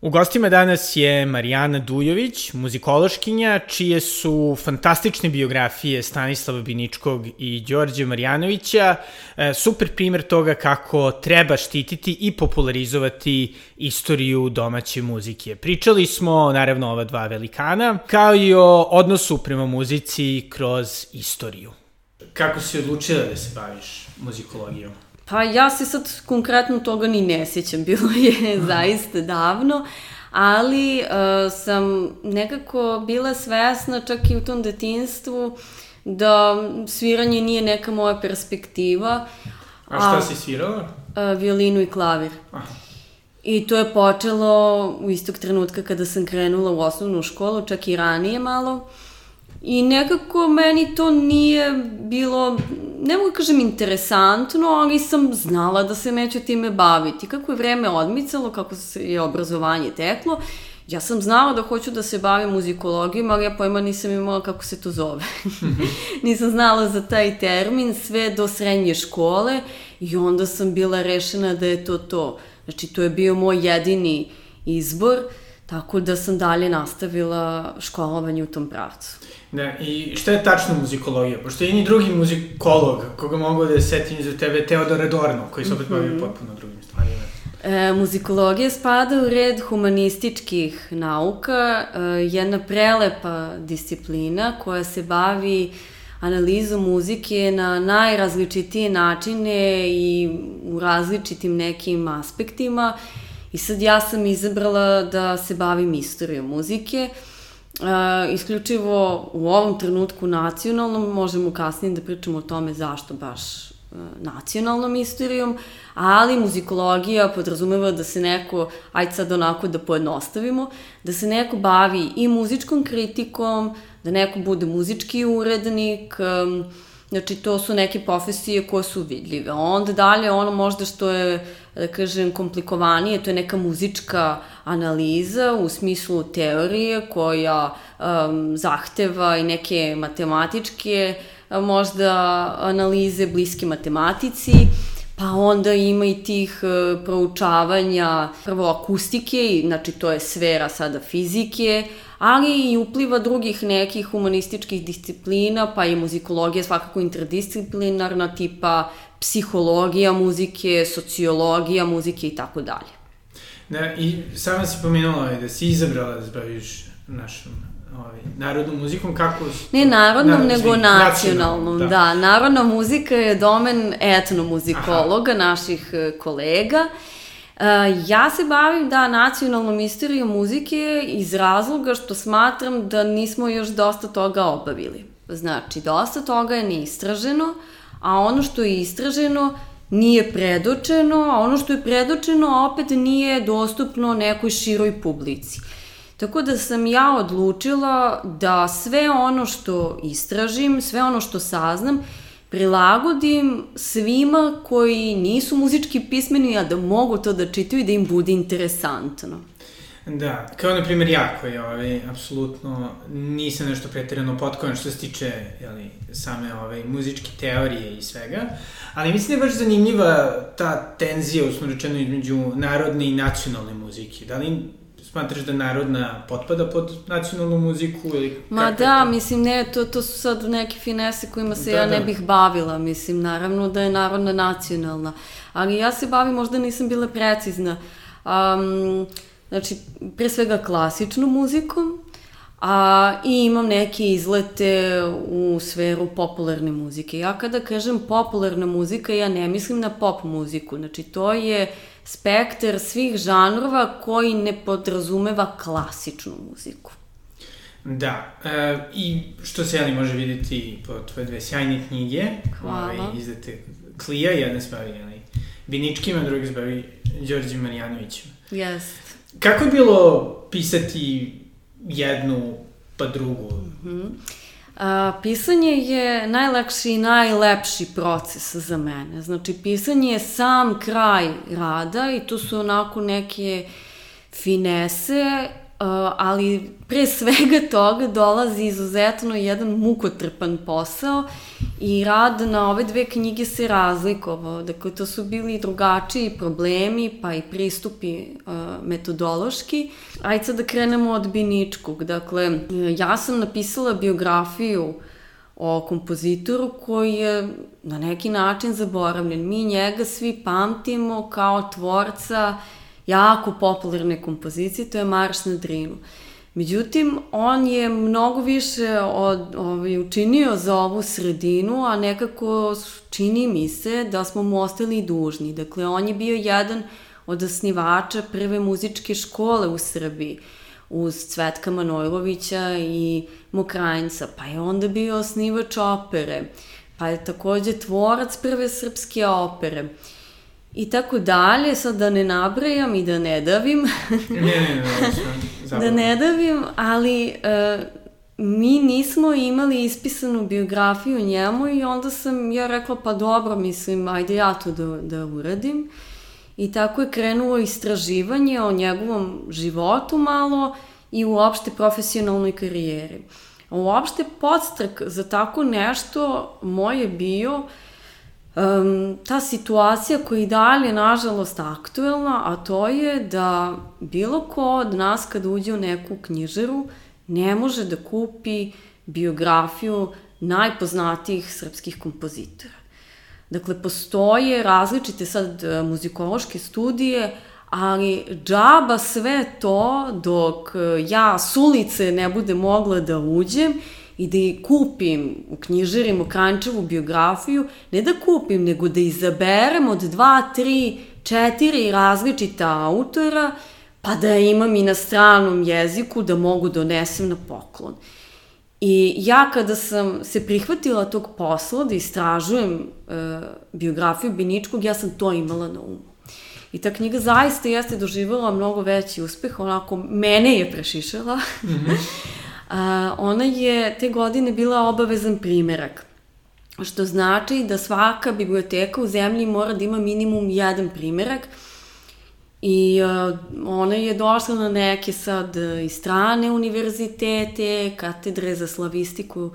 U gostima danas je Marijana Dujović, muzikološkinja, čije su fantastične biografije Stanislava Biničkog i Đorđe Marjanovića e, super primer toga kako treba štititi i popularizovati istoriju domaće muzike. Pričali smo, naravno, ova dva velikana, kao i o odnosu prema muzici kroz istoriju. Kako si odlučila da se baviš muzikologijom? Pa ja se sad konkretno toga ni ne sjećam, bilo je zaista davno, ali uh, sam nekako bila svesna čak i u tom detinstvu da sviranje nije neka moja perspektiva. A šta a, si svirala? Uh, violinu i klavir. Aha. I to je počelo u istog trenutka kada sam krenula u osnovnu školu, čak i ranije malo. I nekako meni to nije bilo ne mogu da kažem interesantno, ali sam znala da se neću time baviti. Kako je vreme odmicalo, kako se je obrazovanje teklo, ja sam znala da hoću da se bavim muzikologijom, ali ja pojma nisam imala kako se to zove. nisam znala za taj termin sve do srednje škole i onda sam bila rešena da je to to. Znači, to je bio moj jedini izbor, tako da sam dalje nastavila školovanje u tom pravcu. Da, i šta je tačno muzikologija? Pošto je i drugi muzikolog, koga mogu da setim za tebe, Teodor Adorno, koji se opet mm -hmm. bavio potpuno drugim stvarima. E, muzikologija spada u red humanističkih nauka, e, jedna prelepa disciplina koja se bavi analizom muzike na najrazličitije načine i u različitim nekim aspektima. I sad ja sam izabrala da se bavim istorijom muzike. Uh, isključivo u ovom trenutku nacionalnom, možemo kasnije da pričamo o tome zašto baš uh, nacionalnom istorijom, ali muzikologija podrazumeva da se neko, ajde sad onako da pojednostavimo, da se neko bavi i muzičkom kritikom, da neko bude muzički urednik, um, Znači, to su neke profesije koje su vidljive. Onda dalje, ono možda što je, da kažem, komplikovanije, to je neka muzička analiza u smislu teorije koja um, zahteva i neke matematičke možda analize bliske matematici, pa onda ima i tih uh, proučavanja prvo akustike, znači to je sfera sada fizike, ali i upliva drugih nekih humanističkih disciplina, pa i muzikologija svakako interdisciplinarna, tipa psihologija muzike, sociologija muzike i tako dalje. Da, i sama si pomenula da si izabrala da zbaviš našom ovaj, narodnom muzikom, kako... Ne narodnom, Narod, nego nacionalnom, da. da. Narodna muzika je domen etnomuzikologa, Aha. naših e, kolega. Uh, ja se bavim da nacionalnom istorijom muzike iz razloga što smatram da nismo još dosta toga obavili. Znači, dosta toga je neistraženo, a ono što je istraženo nije predočeno, a ono što je predočeno opet nije dostupno nekoj široj publici. Tako da sam ja odlučila da sve ono što istražim, sve ono što saznam, prilagodim svima koji nisu muzički pismeni, a da mogu to da čitaju i da im bude interesantno. Da, kao na primjer ja koji ovaj, apsolutno nisam nešto pretjerano potkovan što se tiče jeli, same ovaj, muzičke teorije i svega, ali mislim da je baš zanimljiva ta tenzija, usno rečeno, između narodne i nacionalne muzike. Da li smatraš da narodna potpada pod nacionalnu muziku ili Ma da, to? mislim ne, to, to su sad neke finese kojima se da, ja ne da. bih bavila, mislim naravno da je narodna nacionalna, ali ja se bavim, možda nisam bila precizna, um, znači pre svega klasičnom muzikom, a, i imam neke izlete u sferu popularne muzike. Ja kada kažem popularna muzika, ja ne mislim na pop muziku, znači to je spektar svih žanrova koji ne podrazumeva klasičnu muziku. Da, e, i što se jeli može vidjeti po tvoje dve sjajne knjige, Hvala. Ovaj, izdate Klija, jedna se bavi jeli, Biničkim, a druga se bavi Đorđem Marijanovićem. Jest. Kako je bilo pisati jednu pa drugu? Mm -hmm. A, pisanje je najlakši i najlepši proces za mene. Znači, pisanje je sam kraj rada i tu su onako neke finese ali pre svega toga dolazi izuzetno jedan mukotrpan posao i rad na ove dve knjige se razlikovao. Dakle, to su bili drugačiji problemi, pa i pristupi uh, metodološki. Ajde sad da krenemo od Biničkog. Dakle, ja sam napisala biografiju o kompozitoru koji je na neki način zaboravljen. Mi njega svi pamtimo kao tvorca jako popularne kompozicije, to je Marš na Drinu. Međutim, on je mnogo više od, ovaj, učinio za ovu sredinu, a nekako čini mi se da smo mu ostali dužni. Dakle, on je bio jedan od osnivača prve muzičke škole u Srbiji uz Cvetka Manojlovića i Mokrajnca, pa je onda bio osnivač opere, pa je takođe tvorac prve srpske opere. I tako dalje, sad da ne nabrajam i da ne davim. ne, ne, ne, ne da ne davim, ali uh, mi nismo imali ispisanu biografiju njemu i onda sam ja rekla pa dobro, mislim, ajde ja to da, da uradim. I tako je krenulo istraživanje o njegovom životu malo i uopšte profesionalnoj karijeri. Uopšte podstrak za tako nešto moj je bio uh, um, ta situacija koja i dalje, nažalost, aktuelna, a to je da bilo ko od nas kad uđe u neku knjižaru ne može da kupi biografiju najpoznatijih srpskih kompozitora. Dakle, postoje različite sad e, muzikološke studije, ali džaba sve to dok e, ja s ulice ne bude mogla da uđem i da kupim u knjižarima Krančevu biografiju, ne da kupim, nego da izaberem od dva, tri, četiri različita autora, pa da imam i na stranom jeziku da mogu donesem na poklon. I ja kada sam se prihvatila tog posla da istražujem e, biografiju Biničkog, ja sam to imala na umu. I ta knjiga zaista jeste doživjela mnogo veći uspeh, onako mene je prešišala. Mm -hmm. a, ona je te godine bila obavezan primerak što znači da svaka biblioteka u zemlji mora da ima minimum jedan primerak. I uh, ona je došla na neke sad i strane univerzitete, katedre za slavistiku,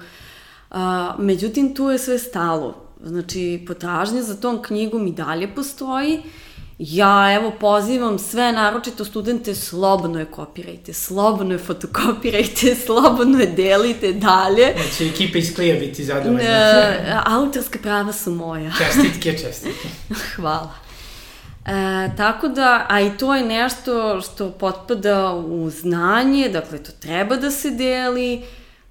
uh, međutim tu je sve stalo. Znači, potražnja za tom knjigom i dalje postoji, uh, Ja, evo, pozivam sve, naročito studente, slobodno je kopirajte, slobodno je fotokopirajte, slobodno je delite dalje. Znači, ekipa iz Klija biti zadovoljna. E, autorska prava su moja. čestitke, čestitke. Hvala. E, tako da, a i to je nešto što potpada u znanje, dakle, to treba da se deli,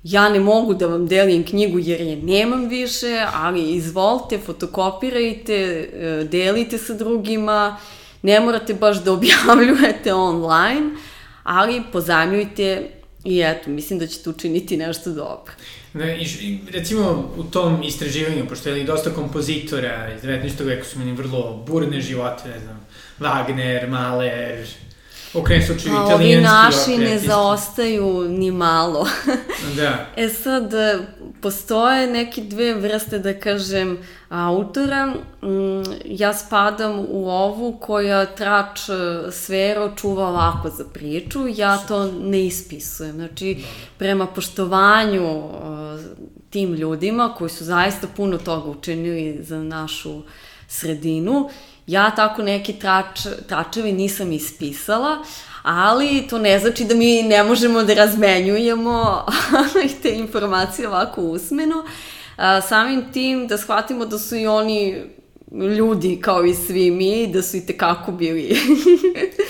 ja ne mogu da vam delim knjigu jer je nemam više, ali izvolite, fotokopirajte, e, delite sa drugima, ne morate baš da objavljujete online, ali pozajmljujte i eto, mislim da ćete učiniti nešto dobro. Ne, i, recimo u tom istraživanju, pošto je dosta kompozitora iz 19. veka su meni vrlo burne živote, ne znam, Wagner, Mahler, Slučaju italijanski Ovi naši ne zaostaju ni malo. da. E sad, postoje neke dve vrste, da kažem, autora. Mm, ja spadam u ovu koja trač e, sfero čuva ovako za priču. Ja to ne ispisujem. Znači, prema poštovanju e, tim ljudima koji su zaista puno toga učinili za našu sredinu, Ja tako neke trač, tračevi nisam ispisala, ali to ne znači da mi ne možemo da razmenjujemo te informacije ovako usmeno. Samim tim da shvatimo da su i oni ljudi kao i svi mi, da su i tekako bili.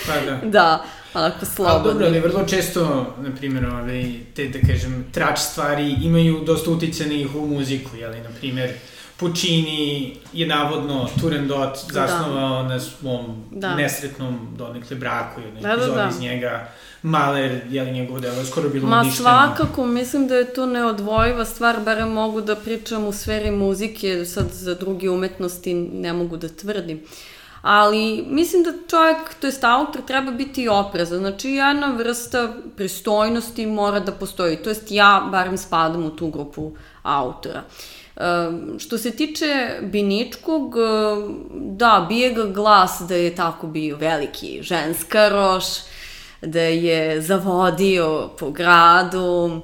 pa da. Da, onako slobodni. Ali dobro, ali vrlo često, na primjer, ove, te, da kažem, trač stvari imaju dosta uticanih u muziku, jeli, na primjer, Puccini je navodno Turandot zasnovao da. na svom da. nesretnom donekle braku i da, da, da. iz njega. Mahler, je li njegovo delo je skoro bilo Ma uništeno. svakako, mislim da je to neodvojiva stvar, barem mogu da pričam u sferi muzike, sad za druge umetnosti ne mogu da tvrdim. Ali mislim da čovjek, to jest autor, treba biti oprezan. Znači, jedna vrsta pristojnosti mora da postoji. To jest ja barem spadam u tu grupu autora. Uh, što se tiče Biničkog, da, bije ga glas da je tako bio veliki ženskaroš, da je zavodio po gradu.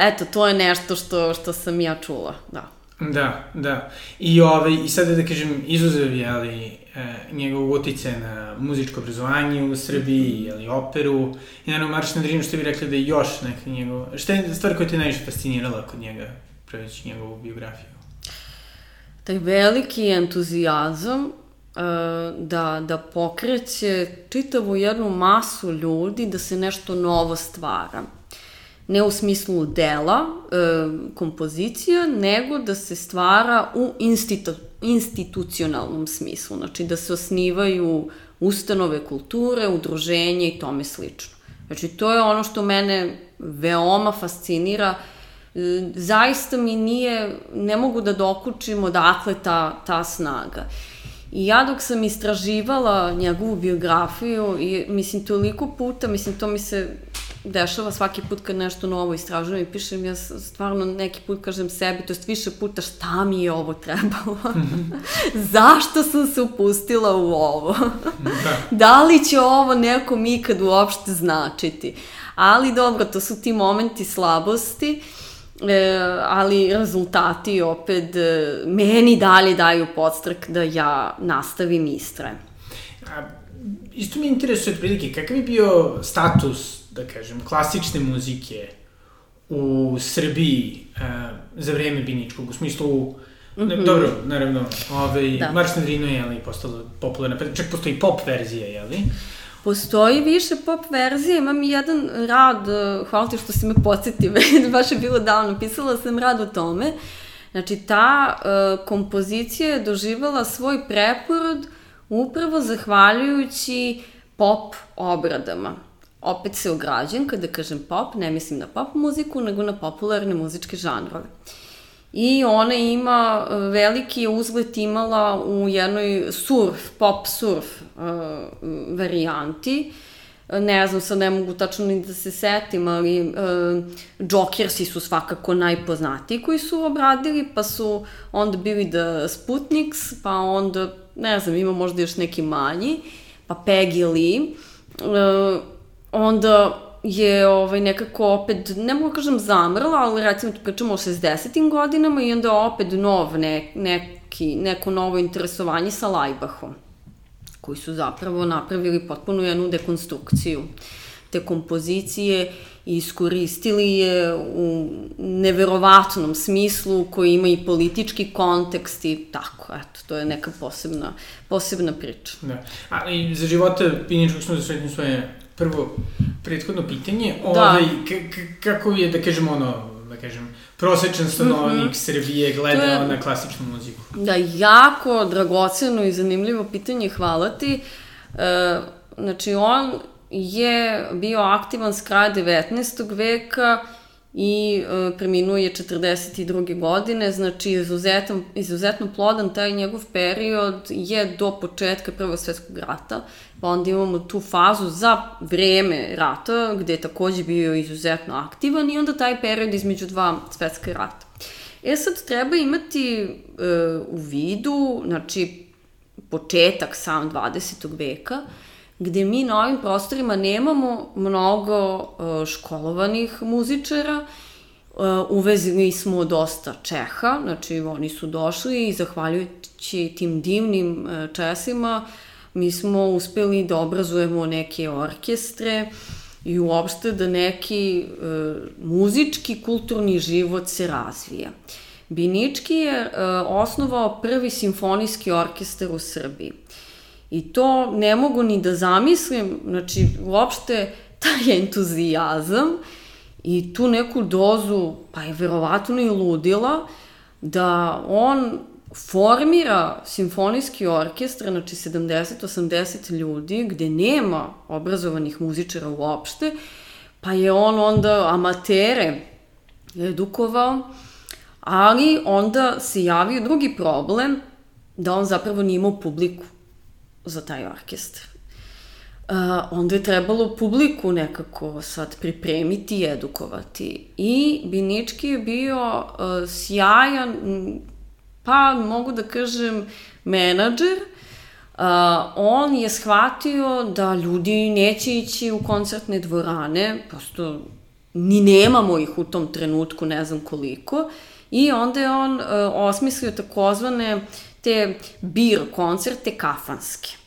Eto, to je nešto što, što sam ja čula, da. Da, da. I, ovaj, i sada da kažem, izuzev, jeli, e, njegov utice na muzičko obrazovanje u Srbiji, jeli, operu, i naravno Marš na Drinu što bi rekli da je još neka njegov... Šta je stvar koja te najviše fascinirala kod njega, pravići njegovu biografiju? Taj veliki entuzijazam e, da, da pokreće čitavu jednu masu ljudi da se nešto novo stvara ne u smislu dela, e, kompozicija, nego da se stvara u institu, institucionalnom smislu, znači da se osnivaju ustanove kulture, udruženje i tome slično. Znači, to je ono što mene veoma fascinira. E, zaista mi nije, ne mogu da dokučim odakle ta, ta snaga. I ja dok sam istraživala njegovu biografiju, i, mislim, toliko puta, mislim, to mi se dešava svaki put kad nešto novo istražujem i pišem, ja stvarno neki put kažem sebi, to je više puta šta mi je ovo trebalo? Zašto sam se upustila u ovo? da. da li će ovo nekom ikad uopšte značiti? Ali dobro, to su ti momenti slabosti, e, ali rezultati opet e, meni dalje daju podstrk da ja nastavim istrajem. A, isto mi interesuje otprilike, kakav je bio status da kažem, klasične muzike u Srbiji uh, za vreme Biničkog, u smislu Mm -hmm. Dobro, naravno, ovaj, da. Marš na Drinu je ali, postala popularna, čak postoji pop verzija, je li? Postoji više pop verzije, imam jedan rad, e, hvala ti što si me podsjetio, baš je bilo davno, pisala sam rad o tome. Znači, ta uh, kompozicija je doživala svoj preporod upravo zahvaljujući pop obradama opet se ograđujem kada kažem pop, ne mislim na pop muziku, nego na popularne muzičke žanrove. I ona ima e, veliki uzlet imala u jednoj surf, pop surf uh, varijanti. Ne znam, sad ne mogu tačno ni da se setim, ali uh, Jokersi su svakako najpoznatiji koji su obradili, pa su onda bili The Sputniks, pa onda, ne znam, ima možda još neki manji, pa Peggy Lee. Uh, onda je ovaj, nekako opet, ne mogu da kažem zamrla, ali recimo pričamo o 60. godinama i onda opet nov ne, neki, neko novo interesovanje sa Lajbahom, koji su zapravo napravili potpuno jednu dekonstrukciju te kompozicije i iskoristili je u neverovatnom smislu koji ima i politički kontekst i tako, eto, to je neka posebna, posebna priča. Da. A i za živote Piničkog smo zasvetili svoje prvo, prethodno pitanje, da. ovaj, kako je, da kažem, ono, da kažem, prosečan stanovnik mm -hmm. Srbije gleda je, na klasičnu muziku? Da, jako dragoceno i zanimljivo pitanje, hvala ti. E, znači, on je bio aktivan s kraja 19. veka i e, preminuo je 42. godine, znači izuzetno, izuzetno plodan taj njegov period je do početka Prvog svetskog rata, pa onda imamo tu fazu za vreme rata, gde je takođe bio izuzetno aktivan i onda taj period između dva svetska rata. E sad treba imati e, u vidu, znači, početak sam 20. veka, gde mi na ovim prostorima nemamo mnogo uh, školovanih muzičara, uh, uvezili smo dosta Čeha, znači oni su došli i zahvaljujući tim divnim uh, Česima mi smo uspeli da obrazujemo neke orkestre i uopšte da neki muzički, kulturni život se razvija. Binički je osnovao prvi simfonijski orkestar u Srbiji. I to ne mogu ni da zamislim, znači uopšte taj entuzijazam i tu neku dozu, pa je verovatno i ludila, da on formira simfonijski orkestar, znači 70-80 ljudi, gde nema obrazovanih muzičara uopšte, pa je on onda amatere edukovao, ali onda se javio drugi problem, da on zapravo nije imao publiku za taj orkestar. Uh, onda je trebalo publiku nekako sad pripremiti i edukovati. I Binički je bio uh, sjajan, pa mogu da kažem, menadžer, uh, on je shvatio da ljudi neće ići u koncertne dvorane, prosto ni nemamo ih u tom trenutku, ne znam koliko, i onda je on uh, osmislio takozvane te bir koncerte kafanske.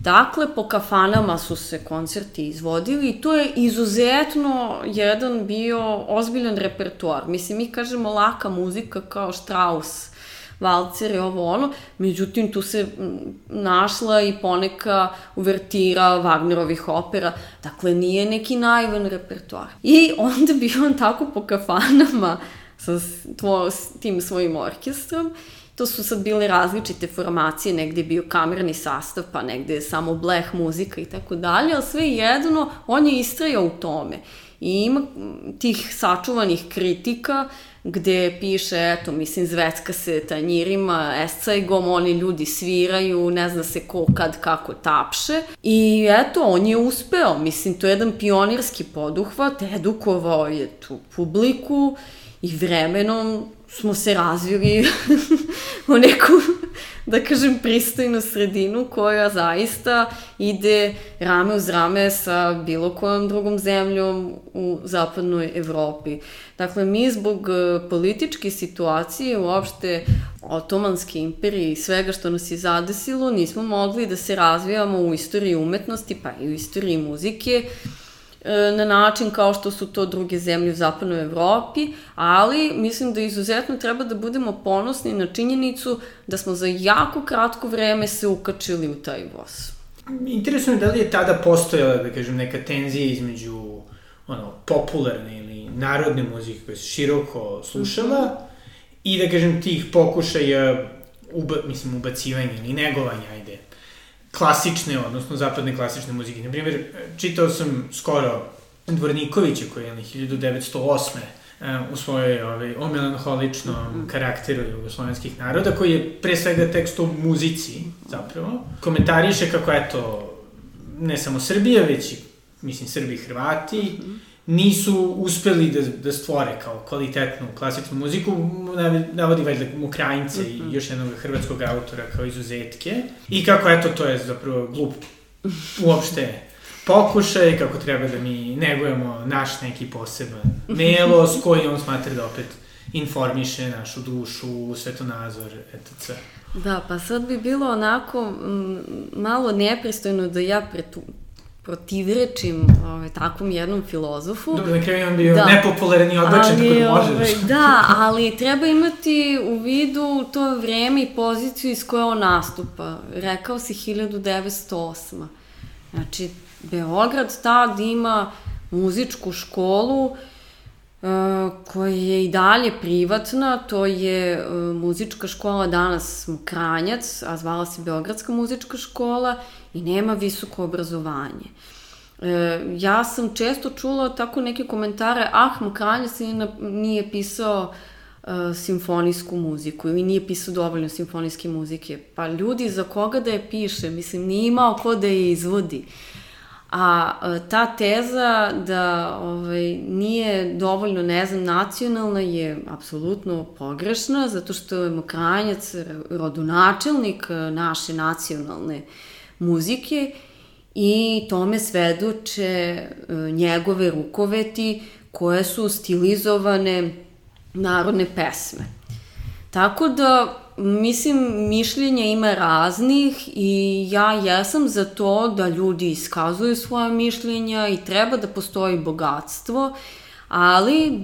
Dakle, po kafanama su se koncerti izvodili i to je izuzetno jedan bio ozbiljan repertoar. Mislim, mi kažemo laka muzika kao Strauss, valcer i ovo ono, međutim tu se našla i poneka uvertira Wagnerovih opera, dakle nije neki naivan repertoar. I onda bi on tako po kafanama sa tvo, tim svojim orkestrom To su sad bile različite formacije, negde je bio kamerni sastav, pa negde je samo bleh muzika i tako dalje, ali sve jedno, on je istrajao u tome. I ima tih sačuvanih kritika gde piše, eto, mislim, zvecka se tanjirima, escajgom, oni ljudi sviraju, ne zna se ko, kad, kako tapše. I eto, on je uspeo, mislim, to je jedan pionirski poduhvat, edukovao je tu publiku i vremenom smo se razvili u neku, da kažem, pristojnu sredinu koja zaista ide rame uz rame sa bilo kojom drugom zemljom u zapadnoj Evropi. Dakle, mi zbog e, političke situacije, uopšte Otomanske imperije i svega što nas je zadesilo, nismo mogli da se razvijamo u istoriji umetnosti, pa i u istoriji muzike, na način kao što su to druge zemlje u zapadnoj Evropi, ali mislim da izuzetno treba da budemo ponosni na činjenicu da smo za jako kratko vreme se ukačili u taj voz. Interesuje da li je tada postojala, da kažem, neka tenzija između ono, popularne ili narodne muzike koja se široko slušala mm -hmm. i da kažem tih pokušaja uba, mislim, ubacivanja ili negovanja, ajde, klasične, odnosno zapadne klasične muzike. Naprimjer, čitao sam skoro Dvornikovića koji je na 1908 u svojoj ovaj, o melanholičnom -hmm. karakteru jugoslovenskih naroda, koji je pre svega tekst o muzici, zapravo. Komentariše kako, eto, ne samo Srbija, već i, mislim, Srbi i Hrvati, mm -hmm nisu uspeli da, da stvore kao kvalitetnu klasičnu muziku, navodi valjda Ukrajince mm -hmm. i mhm. još jednog hrvatskog autora kao izuzetke. I kako, eto, to je zapravo glup uopšte pokušaj, kako treba da mi negujemo naš neki poseban melos koji on smatra da opet informiše našu dušu, svetonazor, etc. Da, pa sad bi bilo onako m, malo nepristojno da ja pretu, protivrečim ovaj, takvom jednom filozofu. Dobro, na kraju on bio da. nepopularan i odbačen, tako da možeš. Ovaj, da, ali treba imati u vidu to vreme i poziciju iz koje on nastupa. Rekao si 1908. Znači, Beograd tad ima muzičku školu Uh, koja je i dalje privatna, to je uh, muzička škola danas Mokranjac, a zvala se Beogradska muzička škola i nema visoko obrazovanje. E, ja sam često čula tako neke komentare, ah, Mokranjac nije, nije pisao uh, simfonijsku muziku ili nije pisao dovoljno simfonijske muzike. Pa ljudi, za koga da je piše? Mislim, nije imao ko da je izvodi. A ta teza da ovaj, nije dovoljno, ne znam, nacionalna je apsolutno pogrešna, zato što je Mokranjac rodonačelnik naše nacionalne uh, muzike i tome svedoče e, njegove rukoveti koje su stilizovane narodne pesme. Tako da, mislim, mišljenja ima raznih i ja jesam za to da ljudi iskazuju svoje mišljenja i treba da postoji bogatstvo ali e,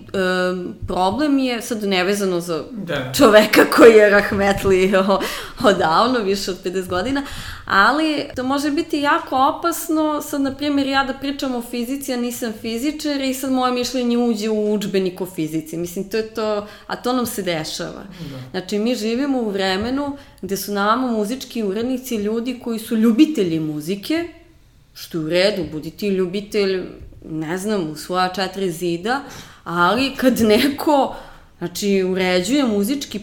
problem je, sad nevezano za da. čoveka koji je rahmetli odavno, više od 50 godina, ali to može biti jako opasno, sad na primjer ja da pričam o fizici, ja nisam fizičar i sad moje mišljenje uđe u učbenik o fizici, mislim to je to, a to nam se dešava. Da. Znači mi živimo u vremenu gde su nama muzički urednici ljudi koji su ljubitelji muzike, što je u redu, budi ti ljubitelj ne znam, u svoja četiri zida, ali kad neko Znači, uređuje muzički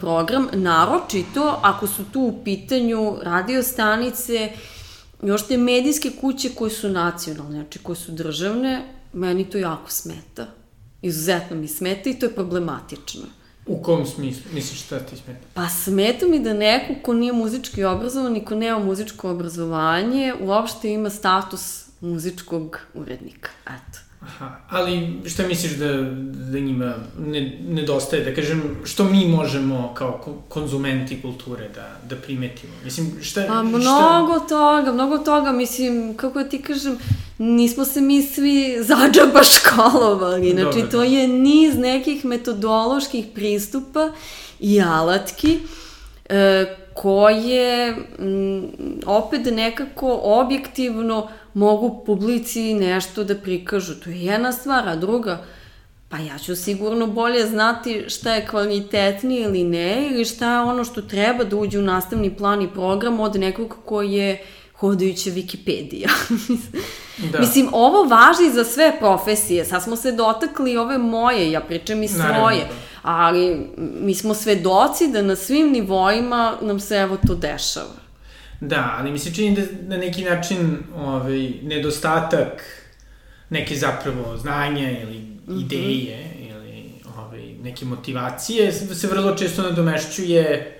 program, naročito ako su tu u pitanju radio stanice, još te medijske kuće koje su nacionalne, znači koje su državne, meni to jako smeta. Izuzetno mi smeta i to je problematično. U kom smislu? Misliš šta ti smeta? Pa smeta mi da neko ko nije muzički obrazovan i ko nema muzičko obrazovanje uopšte ima status muzičkog urednika. Eto. Aha, ali šta misliš da, da njima ne, nedostaje, da kažem, što mi možemo kao konzumenti kulture da, da primetimo? Mislim, šta... Pa mnogo šta... toga, mnogo toga, mislim, kako da ti kažem, nismo se mi svi zađaba školovali, znači Dobre, to da. je niz nekih metodoloških pristupa i alatki e, koje m, opet nekako objektivno mogu publici nešto da prikažu. To je jedna stvar, a druga, pa ja ću sigurno bolje znati šta je kvalitetnije ili ne, ili šta je ono što treba da uđe u nastavni plan i program od nekog koji je hodajuća Wikipedija. da. Mislim, ovo važi za sve profesije. Sad smo se dotakli ove moje, ja pričam i svoje. Naravno, da. Ali mi smo svedoci da na svim nivoima nam se evo to dešava. Da, ali mi se čini da na neki način ovaj, nedostatak neke zapravo znanja ili mm -hmm. ideje ili ovaj, neke motivacije se vrlo često nadomešćuje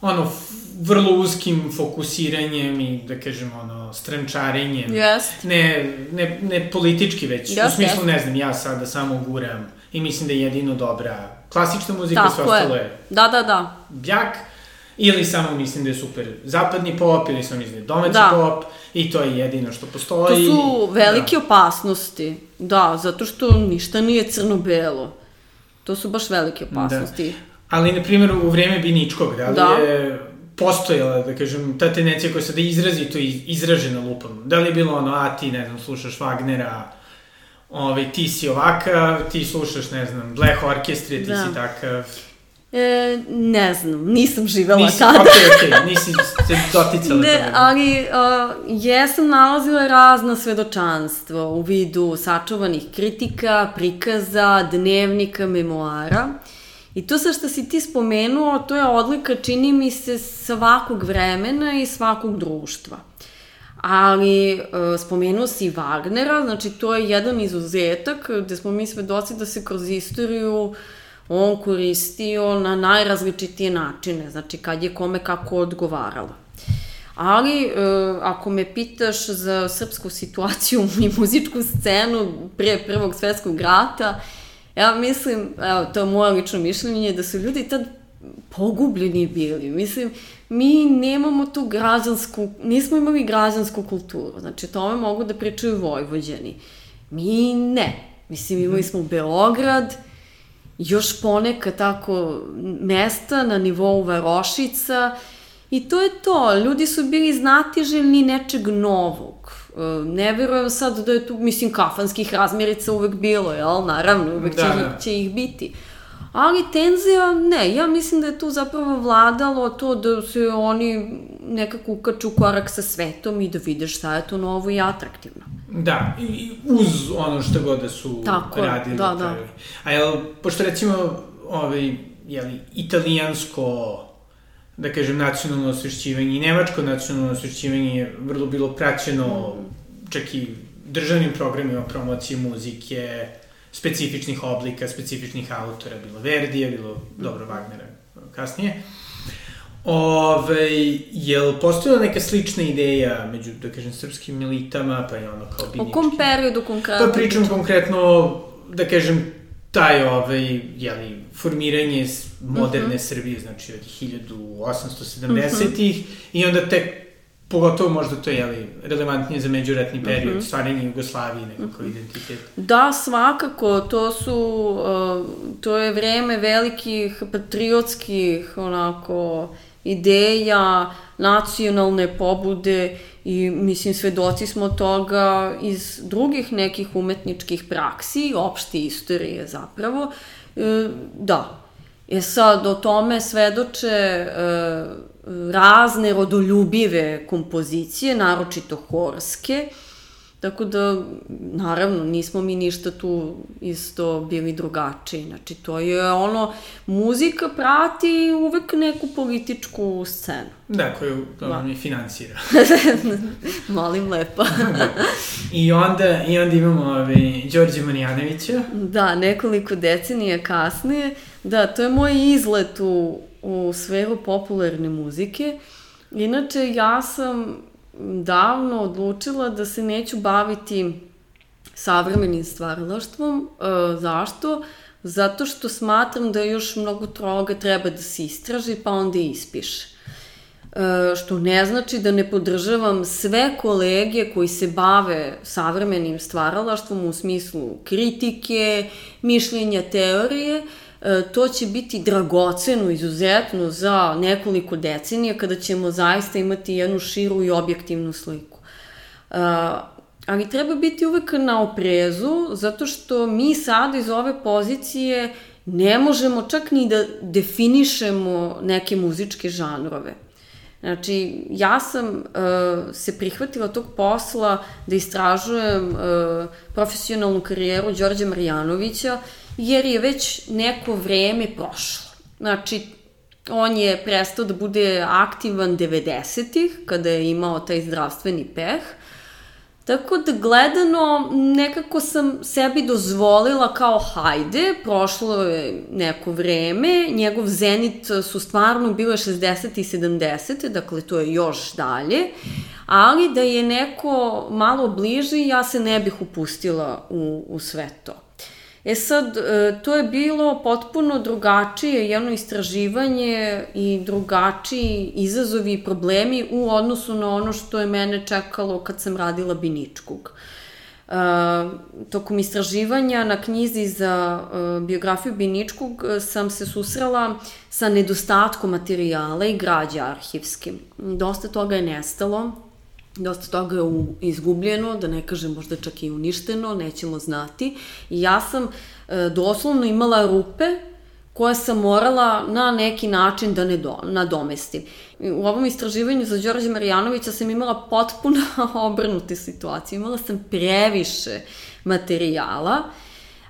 ono, vrlo uskim fokusiranjem i, da kažem, ono, strančarenjem. Jest. Ne, ne, ne politički već. Yes, u smislu, yes. ne znam, ja sada samo guram i mislim da je jedino dobra klasična muzika, sve ostalo je. Da, da, da. Bjak. Ili samo mislim da je super zapadni pop, ili samo mislim da je domaći da. pop, i to je jedino što postoji. To su velike da. opasnosti, da, zato što ništa nije crno-belo. To su baš velike da. opasnosti. Da. Ali, na primjer, u vreme Biničkog, da li da. je postojala, da kažem, ta tendencija koja sada izrazito izražena lupom? Da li je bilo ono, a ti, ne znam, slušaš Wagnera, ovaj, ti si ovakav, ti slušaš, ne znam, Black Orchestra, ti da. si takav... E, ne znam, nisam živela nisi, tada. Okej, okay, okay, nisi se doticala ne, toga. ali uh, jesam nalazila razna svedočanstva u vidu sačuvanih kritika, prikaza, dnevnika, memoara. I to sa što si ti spomenuo, to je odlika, čini mi se, svakog vremena i svakog društva. Ali e, spomenuo si Wagnera, znači to je jedan izuzetak gde smo mi svedoci da se kroz istoriju on koristio na najrazličitije načine, znači kad je kome kako odgovaralo. Ali, e, ako me pitaš za srpsku situaciju i muzičku scenu pre Prvog svetskog rata, Ja mislim, evo, to je moje lično mišljenje, da su ljudi tad pogubljeni bili. Mislim, mi nemamo tu građansku, nismo imali građansku kulturu. Znači, tome mogu da pričaju vojvođeni. Mi ne. Mislim, imali smo Beograd, još poneka tako mesta na nivou Varošica i to je to. Ljudi su bili znatiželjni nečeg novog. E, ne verujem sad da je tu, mislim, kafanskih razmirica uvek bilo, jel? Naravno, uvek da, će, da. će ih biti. Ali tenzija, ne, ja mislim da je tu zapravo vladalo to da se oni nekako ukaču korak sa svetom i da vide šta je to novo i atraktivno. Da, i uz ono što god da su Tako, radili. Da, da. A jel, pošto recimo, ovaj, jeli, italijansko da kažem, nacionalno osvešćivanje i nemačko nacionalno osvešćivanje je vrlo bilo praćeno mm. čak i državnim programima promocije muzike, specifičnih oblika, specifičnih autora, bilo Verdija, bilo, dobro, Wagnera kasnije. Ove, je li postojala neka slična ideja među, da kažem, srpskim elitama, pa je ono kao binički? O kom periodu konkretno? Pa pričam konkretno, da kažem, taj, ovaj, jeli, formiranje moderne mm -hmm. Srbije, znači od 1870-ih, mm -hmm. i onda tek pogotovo možda to je jeli, relevantnije za međuratni period, mm -hmm. stvaranje Jugoslavije nekako mm -hmm. identitet. Da, svakako, to su, uh, to je vreme velikih patriotskih onako ideja, nacionalne pobude i mislim svedoci smo toga iz drugih nekih umetničkih praksi, opšte istorije zapravo. E, da, E sad, o tome svedoče e, razne rodoljubive kompozicije, naročito horske, Tako da, naravno, nismo mi ništa tu isto bili drugačiji. Znači, to je ono, muzika prati uvek neku političku scenu. Da, koju da. mi finansira. Molim lepo. I onda, I onda imamo ovaj, Đorđe Marijanovića. Da, nekoliko decenija kasnije. Da, to je moj izlet u, u sferu popularne muzike. Inače, ja sam davno odlučila da se neću baviti savremenim stvaralaštvom. E, zašto? Zato što smatram da još mnogo toga treba da se istraži, pa onda i ispiše. E, što ne znači da ne podržavam sve kolege koji se bave savremenim stvaralaštvom u smislu kritike, mišljenja, teorije, to će biti dragoceno, izuzetno za nekoliko decenija kada ćemo zaista imati jednu širu i objektivnu sliku. E, ali treba biti uvek na oprezu, zato što mi sada iz ove pozicije ne možemo čak ni da definišemo neke muzičke žanrove. Znači, ja sam uh, se prihvatila tog posla da istražujem uh, profesionalnu karijeru Đorđa Marjanovića jer je već neko vreme prošlo. Znači, on je prestao da bude aktivan 90-ih, kada je imao taj zdravstveni peh. Tako da gledano, nekako sam sebi dozvolila kao hajde, prošlo je neko vreme, njegov zenit su stvarno bile 60. i 70. dakle to je još dalje, ali da je neko malo bliži, ja se ne bih upustila u, u sve to. E sad, e, to je bilo potpuno drugačije jedno istraživanje i drugačiji izazovi i problemi u odnosu na ono što je mene čekalo kad sam radila Biničkog. Uh, tokom istraživanja na knjizi za uh, biografiju Biničkog sam se susrela sa nedostatkom materijala i građa arhivske. Dosta toga je nestalo, dosta toga je izgubljeno, da ne kažem možda čak i uništeno, nećemo znati. I ja sam e, doslovno imala rupe koje sam morala na neki način da ne do, nadomestim. U ovom istraživanju za Đorđe Marijanovića sam imala potpuno obrnute situacije. Imala sam previše materijala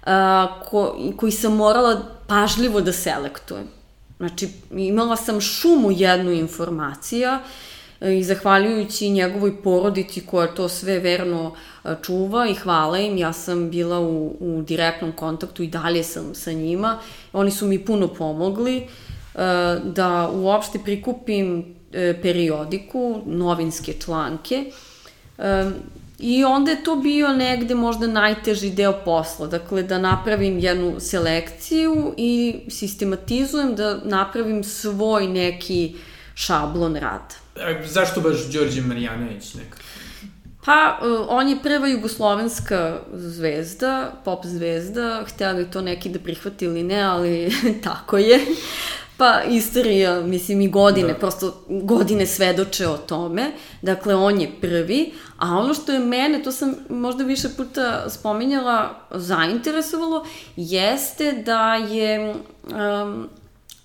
a, ko, koji sam morala pažljivo da selektujem. Znači, imala sam šumu jednu informacija i zahvaljujući njegovoj porodici koja to sve verno čuva i hvala im, ja sam bila u, u direktnom kontaktu i dalje sam sa njima. Oni su mi puno pomogli da uopšte prikupim e, periodiku, novinske članke. I onda je to bio negde možda najteži deo posla, dakle da napravim jednu selekciju i sistematizujem da napravim svoj neki šablon rada. A zašto baš Đorđe Marijanović nekako? Pa, e, on je prva jugoslovenska zvezda, pop zvezda, hteli to neki da prihvati ili ne, ali tako je. Pa, istorija, mislim, i godine, da. prosto godine svedoče o tome. Dakle, on je prvi, a ono što je mene, to sam možda više puta spominjala, zainteresovalo, jeste da je um,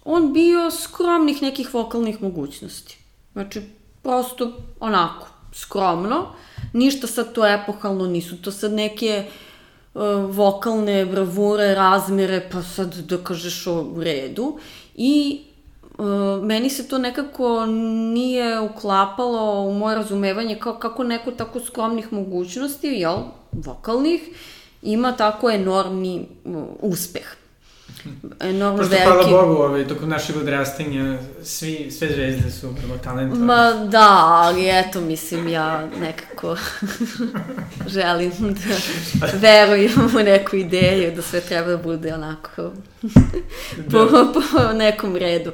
on bio skromnih nekih vokalnih mogućnosti. Znači, prosto onako, skromno. Ništa sad to epohalno, nisu to sad neke uh, vokalne bravure, razmere, pa sad da kažeš u redu. I uh, meni se to nekako nije uklapalo u moje razumevanje kao kako neko tako skromnih mogućnosti, jel, vokalnih, ima tako enormni uh, uspeh enormno Pošto, veliki... hvala Bogu, ovaj, tokom našeg odrastanja svi, sve zvezde su vrlo talentovane. Ma da, ali eto, mislim, ja nekako želim da verujem u neku ideju, da sve treba da bude onako po, da. po nekom redu.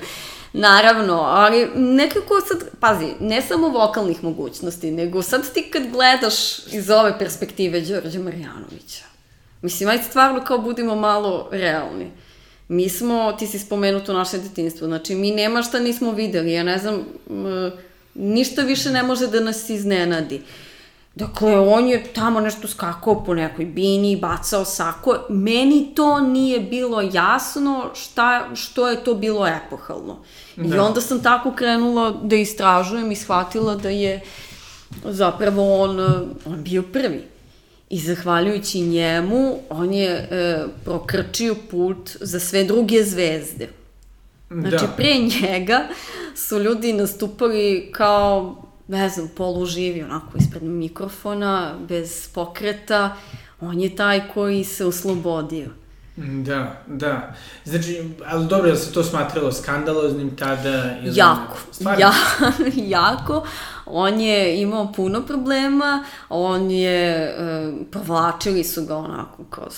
Naravno, ali nekako sad, pazi, ne samo vokalnih mogućnosti, nego sad ti kad gledaš iz ove perspektive Đorđa Marjanovića, mislim, ajde stvarno kao budimo malo realni. Mi smo, ti si spomenuto naše detinstvo, znači mi nema šta nismo videli, ja ne znam, ništa više ne može da nas iznenadi. Dakle, on je tamo nešto skakao po nekoj bini, bacao sako. Meni to nije bilo jasno šta, što je to bilo epohalno. Da. I onda sam tako krenula da istražujem i shvatila da je zapravo on, on bio prvi. I zahvaljujući njemu, on je e, prokrčio put za sve druge zvezde. Znači, da. pre njega su ljudi nastupali kao, ne znam, poluživi, onako, ispred mikrofona, bez pokreta. On je taj koji se oslobodio. Da, da. Znači, ali dobro, je se to smatralo skandaloznim tada? Ili... Jako, ja, jako. On je imao puno problema, on je, e, provlačili su ga onako kroz,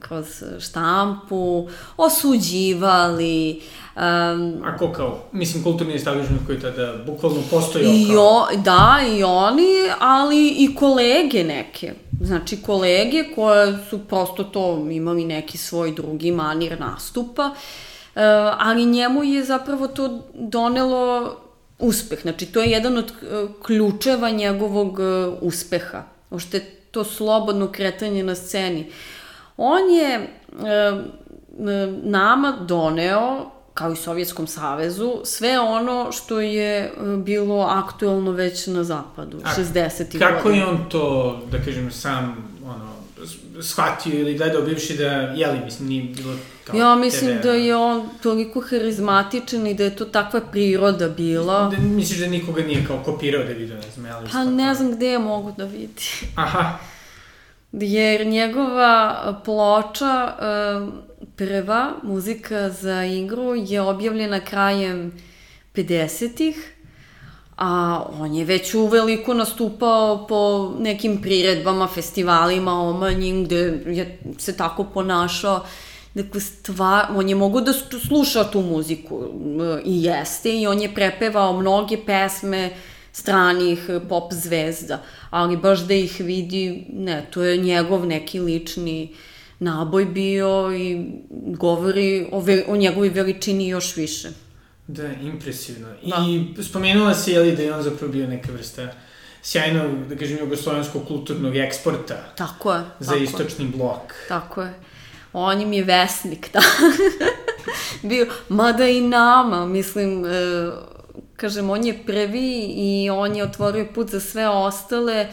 kroz štampu, osuđivali, Um, A ko kao, mislim, kulturni establishment koji tada bukvalno postojao i kao... O, da, i oni, ali i kolege neke. Znači, kolege koje su prosto to imali neki svoj drugi manir nastupa, uh, ali njemu je zapravo to donelo uspeh. Znači, to je jedan od uh, ključeva njegovog uh, uspeha. Ošte to slobodno kretanje na sceni. On je uh, nama doneo kao i Sovjetskom savezu, sve ono što je e, bilo aktuelno već na zapadu, 60. godina. Kako je on to, da kažem, sam, ono, shvatio ili gledao bivši da, jeli, mislim, nije bilo kao Ja mislim TV, da je on toliko harizmatičan i da je to takva priroda bila. Da, misliš da nikoga nije kao kopirao da vidio, ne znam, jeli? Pa ne znam gde je mogu da vidi. Aha. Jer njegova ploča, prva muzika za igru je objavljena krajem 50-ih, a on je već uveliko nastupao po nekim priredbama, festivalima, omanjim, gde je se tako ponašao. Dakle, stvar, on je mogo da sluša tu muziku i jeste, i on je prepevao mnoge pesme stranih pop zvezda, ali baš da ih vidi, ne, to je njegov neki lični naboj bio i govori o, o njegovoj veličini još više. Da, impresivno. Da. I spomenula si, jeli, da je on zapravo bio neka vrsta sjajnog, da kažem, jugoslovenskog kulturnog eksporta. Tako je. Za tako istočni je. blok. Tako je. On im je vesnik, da. bio, mada i nama, mislim, e, kažem, on je prvi i on je otvorio put za sve ostale,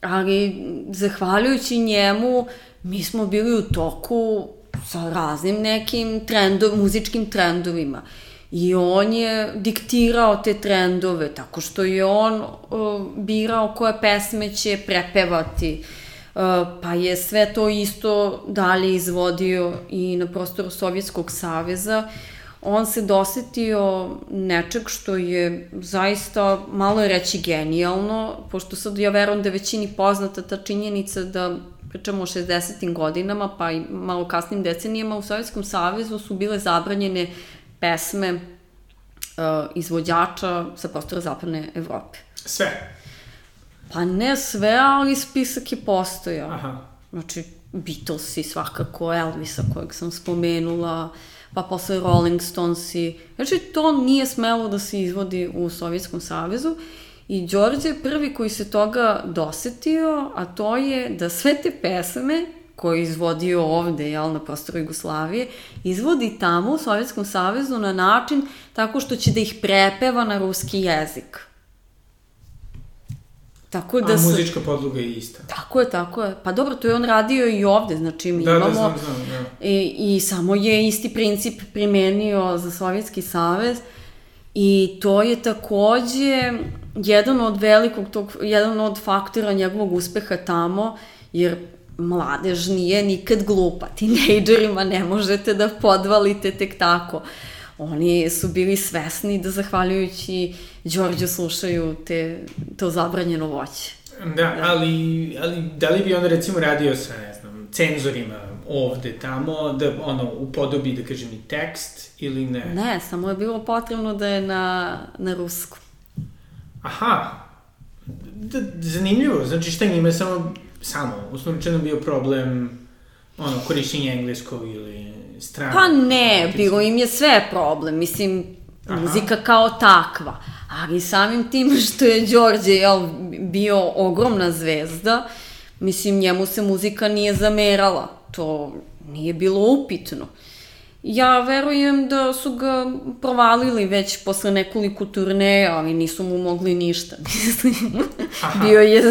ali zahvaljujući njemu, mi smo bili u toku sa raznim nekim trendov, muzičkim trendovima. I on je diktirao te trendove, tako što je on uh, birao koje pesme će prepevati. Uh, pa je sve to isto dalje izvodio i na prostoru Sovjetskog saveza. On se dosetio nečeg što je zaista malo reći genijalno, pošto sad ja verujem da je većini poznata ta činjenica da pričamo o 60. godinama, pa i malo kasnim decenijama, u Sovjetskom savezu su bile zabranjene pesme uh, izvođača sa prostora zapadne Evrope. Sve? Pa ne sve, ali spisak je postojao. Aha. Znači, Beatlesi svakako, Elvisa kojeg sam spomenula, pa posle Rolling Stonesi. Znači, to nije smelo da se izvodi u Sovjetskom savezu I Đorđe je prvi koji se toga dosetio, a to je da sve te pesme koje je izvodio ovde, jel, na prostoru Jugoslavije, izvodi tamo u Sovjetskom savezu na način tako što će da ih prepeva na ruski jezik. Tako da A se... muzička podloga je ista. Tako je, tako je. Pa dobro, to je on radio i ovde, znači mi da, da imamo... Da, znam, znam, da. I, I samo je isti princip primenio za Sovjetski savez i to je takođe jedan od velikog tog, jedan od faktora njegovog uspeha tamo, jer mladež nije nikad glupa, tinejdžerima ne možete da podvalite tek tako. Oni su bili svesni da zahvaljujući Đorđu slušaju te, to zabranjeno voće. Da, da, ali, ali da li bi on recimo radio sa, ne znam, cenzorima ovde, tamo, da ono, upodobi, da kažem, i tekst ili ne? Ne, samo je bilo potrebno da je na, na rusku. Aha, da, zanimljivo, znači šta njima samo, samo, uslovničeno bio problem ono, korišćenje engleskog ili strana. Pa ne, bilo im je sve problem, mislim, Aha. muzika kao takva, ali samim tim što je Đorđe jel, bio ogromna zvezda, mislim, njemu se muzika nije zamerala, to nije bilo upitno. Ja verujem da su ga provalili već posle nekoliko turneja, ali nisu mu mogli ništa, mislim. Bio je,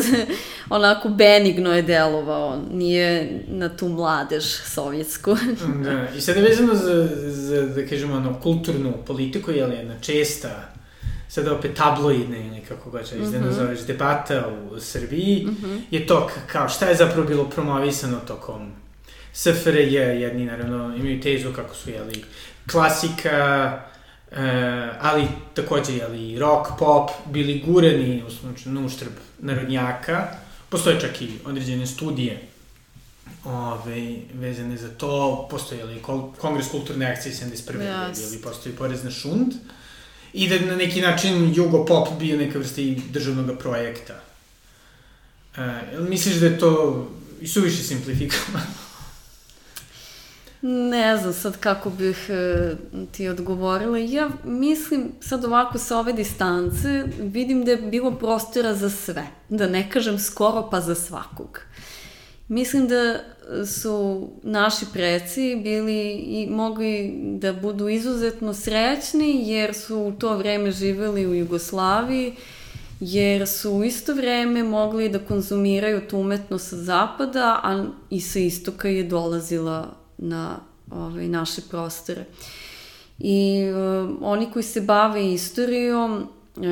onako, benigno je delovao, nije na tu mladež sovjetsku. da, i sada vezano za, za, da kažemo, ono, kulturnu politiku, je li jedna česta sada opet tabloidne ili kako god će mm -hmm. zoveš, debata u Srbiji, mm -hmm. je to kao šta je zapravo bilo promovisano tokom SFRJ, jedni naravno imaju tezu kako su, jeli, klasika, uh, ali takođe, jeli, rock, pop, bili gurani, u na uštrb narodnjaka. Postoje čak i određene studije ove, vezane za to. Postoje, jeli, Kongres kulturne akcije 71. Yes. Jeli, postoji porez na šund. I da na neki način Jugo Pop bio neka vrsta i državnog projekta. Uh, misliš da je to i suviše simplifikovano? Ne znam sad kako bih e, ti odgovorila. Ja mislim, sad ovako sa ove distance, vidim da je bilo prostora za sve. Da ne kažem skoro pa za svakog. Mislim da su naši preci bili i mogli da budu izuzetno srećni jer su u to vreme živeli u Jugoslaviji, jer su u isto vreme mogli da konzumiraju tu umetnost sa zapada, a i sa istoka je dolazila na ovaj, naše prostore. I uh, oni koji se bave istorijom uh,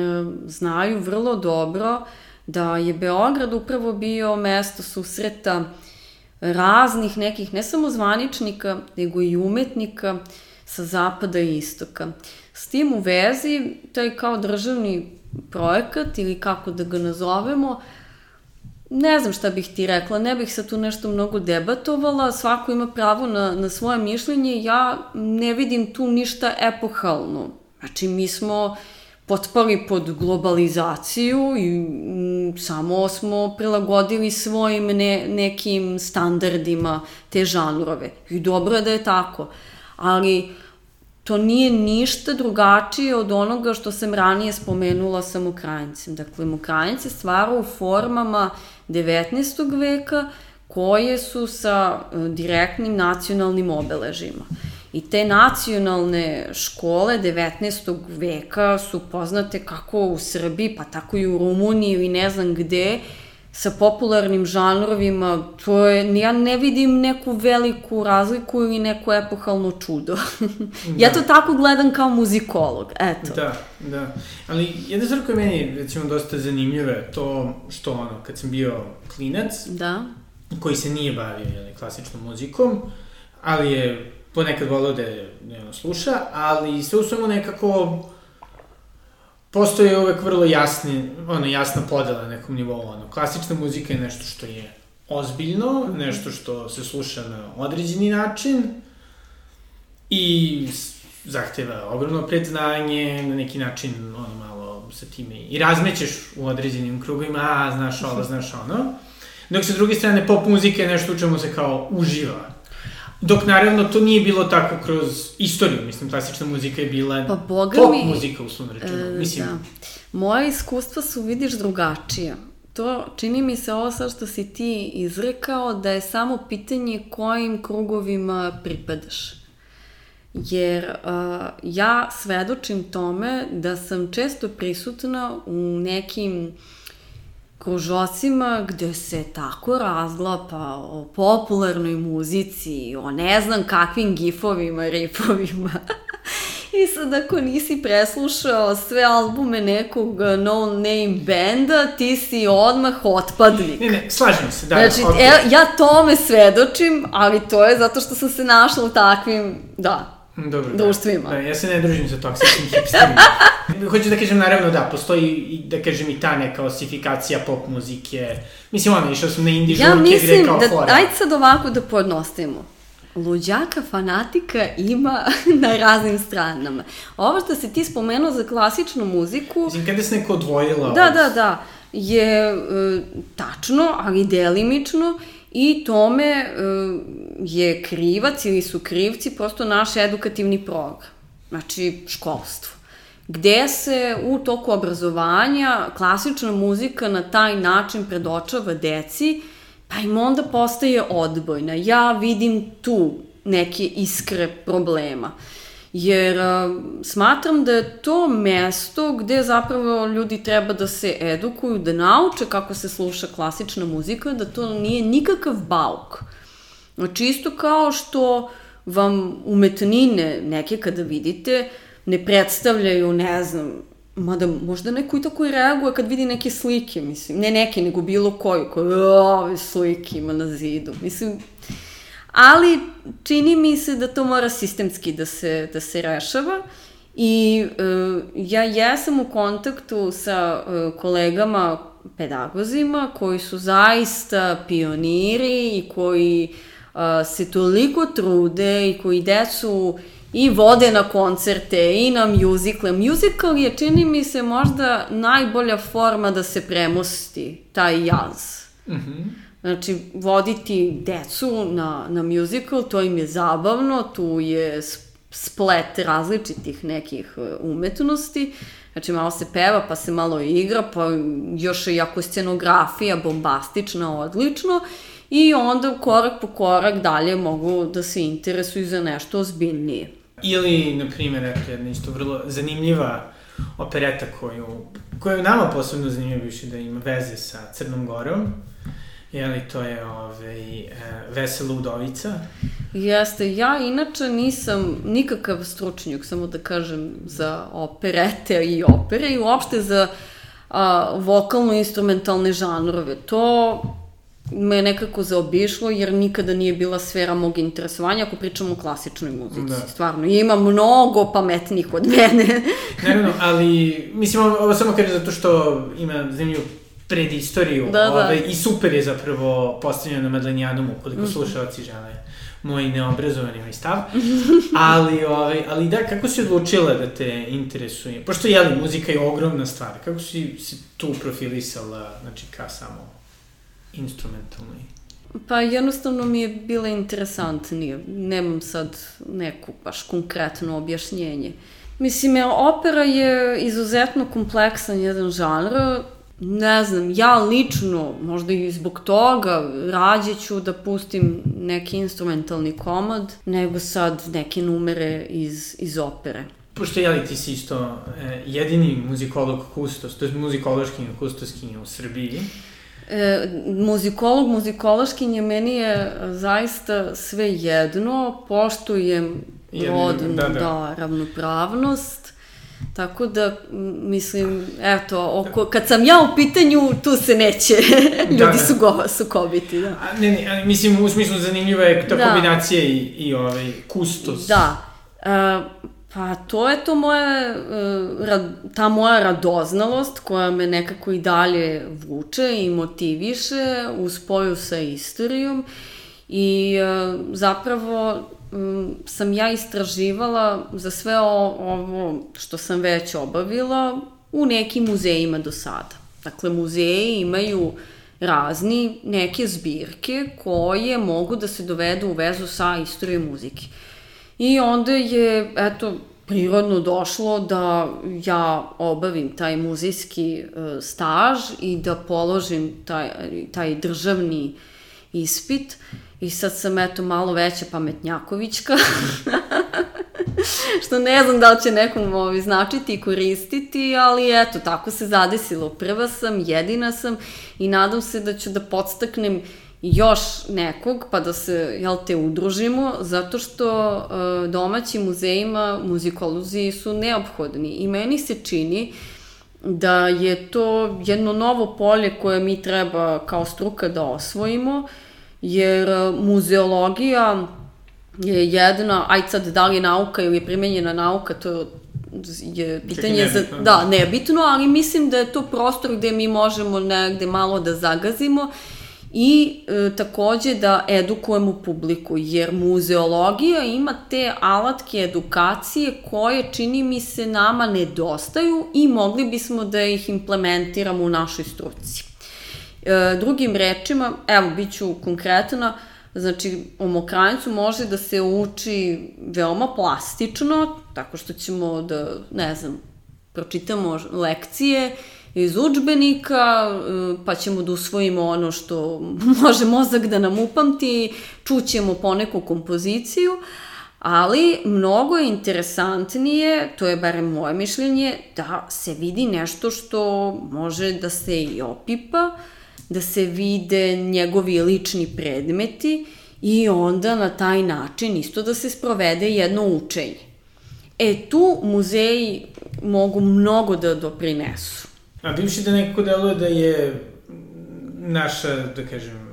znaju vrlo dobro da je Beograd upravo bio mesto susreta raznih nekih, ne samo zvaničnika, nego i umetnika sa zapada i istoka. S tim u vezi, taj kao državni projekat ili kako da ga nazovemo, ne znam šta bih ti rekla, ne bih se tu nešto mnogo debatovala, svako ima pravo na, na svoje mišljenje, ja ne vidim tu ništa epohalno. Znači, mi smo potpali pod globalizaciju i m, samo smo prilagodili svojim ne, nekim standardima te žanrove. I dobro je da je tako. Ali to nije ništa drugačije od onoga što sam ranije spomenula sa Mokrajncem. Dakle, Mokrajnc je stvara u formama 19. veka koje su sa e, direktnim nacionalnim obeležima. I te nacionalne škole 19. veka su poznate kako u Srbiji, pa tako i u Rumuniji ili ne znam gde, sa popularnim žanrovima, to je, ja ne vidim neku veliku razliku ili neko epohalno čudo. ja to tako gledam kao muzikolog, eto. Da, da. Ali jedna stvar koja je meni, recimo, dosta zanimljiva je to što, ono, kad sam bio klinac, da. koji se nije bavio jeli, klasičnom muzikom, ali je ponekad volao da je, da je sluša, ali sve u svemu nekako postoje uvek vrlo jasni, ono, jasna podela na nekom nivou, ono, klasična muzika je nešto što je ozbiljno, nešto što se sluša na određeni način i zahteva ogromno predznanje, na neki način, ono, malo sa time i razmećeš u određenim krugovima, a, znaš ovo, znaš ono. Dok sa druge strane, pop muzika je nešto u čemu se kao uživa. Dok naravno to nije bilo tako kroz istoriju, mislim, klasična muzika je bila pa, boga pop mi, muzika u svom rečenu. E, mislim. Da. Moja iskustva su, vidiš, drugačija. To čini mi se ovo sad što si ti izrekao da je samo pitanje kojim krugovima pripadaš. Jer uh, ja svedočim tome da sam često prisutna u nekim kružocima gde se tako razglapa o popularnoj muzici, o ne znam kakvim gifovima, ripovima. I sad ako nisi preslušao sve albume nekog no-name benda, ti si odmah otpadnik. Ne, ne, slažem se, da. Znači, okay. e, ja tome svedočim, ali to je zato što sam se našla u takvim, da, Dobro, društvima. Da, da, ja se ne družim sa toksičnim hipsterima. Hoću da kažem, naravno, da, postoji i, da kažem, i ta neka osifikacija pop muzike. Mislim, ono, išao sam na indie ja žurke gde kao da, fora. Ajde sad ovako da podnostavimo. Luđaka fanatika ima na raznim stranama. Ovo što si ti spomenuo za klasičnu muziku... Mislim, kada se neko odvojila... Da, od... da, da. Je e, tačno, ali delimično i tome e, je krivac ili su krivci prosto naš edukativni program, znači školstvo gde se u toku obrazovanja klasična muzika na taj način predočava deci, pa im onda postaje odbojna. Ja vidim tu neke iskre problema. Jer smatram da je to mesto gde zapravo ljudi treba da se edukuju, da nauče kako se sluša klasična muzika, da to nije nikakav bauk. Znači isto kao što vam umetnine neke kada vidite ne predstavljaju, ne znam, Mada možda neko i tako i reaguje kad vidi neke slike, mislim. Ne neke, nego bilo koju, koje, ove slike ima na zidu. Mislim, ali čini mi se da to mora sistemski da se, da se rešava. I uh, ja jesam u kontaktu sa uh, kolegama pedagozima koji su zaista pioniri i koji uh, se toliko trude i koji decu i vode na koncerte i na mjuzikle. Musical je, čini mi se, možda najbolja forma da se premosti taj jaz. Mm -hmm. Znači, voditi decu na, na musical, to im je zabavno, tu je splet različitih nekih e, umetnosti. Znači, malo se peva, pa se malo igra, pa još je scenografija bombastična, odlično. I onda korak po korak dalje mogu da se interesuju za nešto ozbiljnije. Ili, na primjer, eto, jedna isto vrlo zanimljiva opereta koju, koju nama posebno zanimljiva više da ima veze sa Crnom Gorom. Jeli, to je ovaj, e, Vesela Udovica. Jeste, ja inače nisam nikakav stručnjak, samo da kažem, za operete i opere i uopšte za vokalno-instrumentalne žanrove. To me nekako zaobišlo jer nikada nije bila sfera mog interesovanja ako pričamo o klasičnoj muzici. Da. Stvarno, ima mnogo pametnih od mene. Naravno, ali mislim ovo samo kaže zato što ima zanimljivu predistoriju da, da. Ovaj, i super je zapravo postavljeno na Madlenijanumu ukoliko mm -hmm. slušalci žele moj neobrazovani ovaj stav. ali, ovaj, ali da, kako si odlučila da te interesuje? Pošto, jeli, muzika je ogromna stvar. Kako si, si tu profilisala, znači, ka samo instrumentalnoj? Pa jednostavno mi je bila interesantnije. Nemam sad neku baš konkretno objašnjenje. Mislim, opera je izuzetno kompleksan jedan žanr. Ne znam, ja lično, možda i zbog toga, rađe ću da pustim neki instrumentalni komad, nego sad neke numere iz, iz opere. Pošto jeli ti si isto eh, jedini muzikolog kustos, to je muzikološki kustoskinja u Srbiji, E, muzikolog, muzikološkinje, meni je zaista sve jedno, poštujem rodnu, da, da. da, ravnopravnost, Tako da, mislim, eto, oko, kad sam ja u pitanju, tu se neće ljudi da, da. su go, sukobiti, da. A, ne, ne, ali, mislim, u smislu zanimljiva je ta da. kombinacija i, i ovaj, kustos. Da. Uh, Pa to je to moje, ta moja radoznalost koja me nekako i dalje vuče i motiviše u spoju sa istorijom i e, zapravo sam ja istraživala za sve ovo što sam već obavila u nekim muzejima do sada. Dakle, muzeji imaju razni neke zbirke koje mogu da se dovedu u vezu sa istorijom muzike. I onda je, eto, prirodno došlo da ja obavim taj muzejski uh, staž i da položim taj, taj državni ispit. I sad sam eto malo veća pametnjakovićka. što ne znam da li će nekom ovi značiti i koristiti, ali eto, tako se zadesilo. Prva sam, jedina sam i nadam se da ću da podstaknem još nekog, pa da se, jel te, udružimo, zato što e, domaćim muzejima muzikolozi su neophodni i meni se čini da je to jedno novo polje koje mi treba kao struka da osvojimo, jer e, muzeologija je jedna, aj sad da li je nauka ili je primenjena nauka, to je pitanje za... Da, nebitno, ali mislim da je to prostor gde mi možemo negde malo da zagazimo i e, takođe da edukujemo publiku, jer muzeologija ima te alatke edukacije koje čini mi se nama nedostaju i mogli bismo da ih implementiramo u našoj struci. E, drugim rečima, evo, bit ću konkretna, znači o mokranjcu može da se uči veoma plastično, tako što ćemo da, ne znam, pročitamo lekcije iz učbenika, e, pa ćemo da usvojimo ono što može mozak da nam upamti, čućemo poneku kompoziciju, ali mnogo je interesantnije, to je barem moje mišljenje, da se vidi nešto što može da se i opipa, da se vide njegovi lični predmeti i onda na taj način isto da se sprovede jedno učenje. E, tu muzeji mogu mnogo da doprinesu. A bivši da nekako deluje da je naša, da kažem,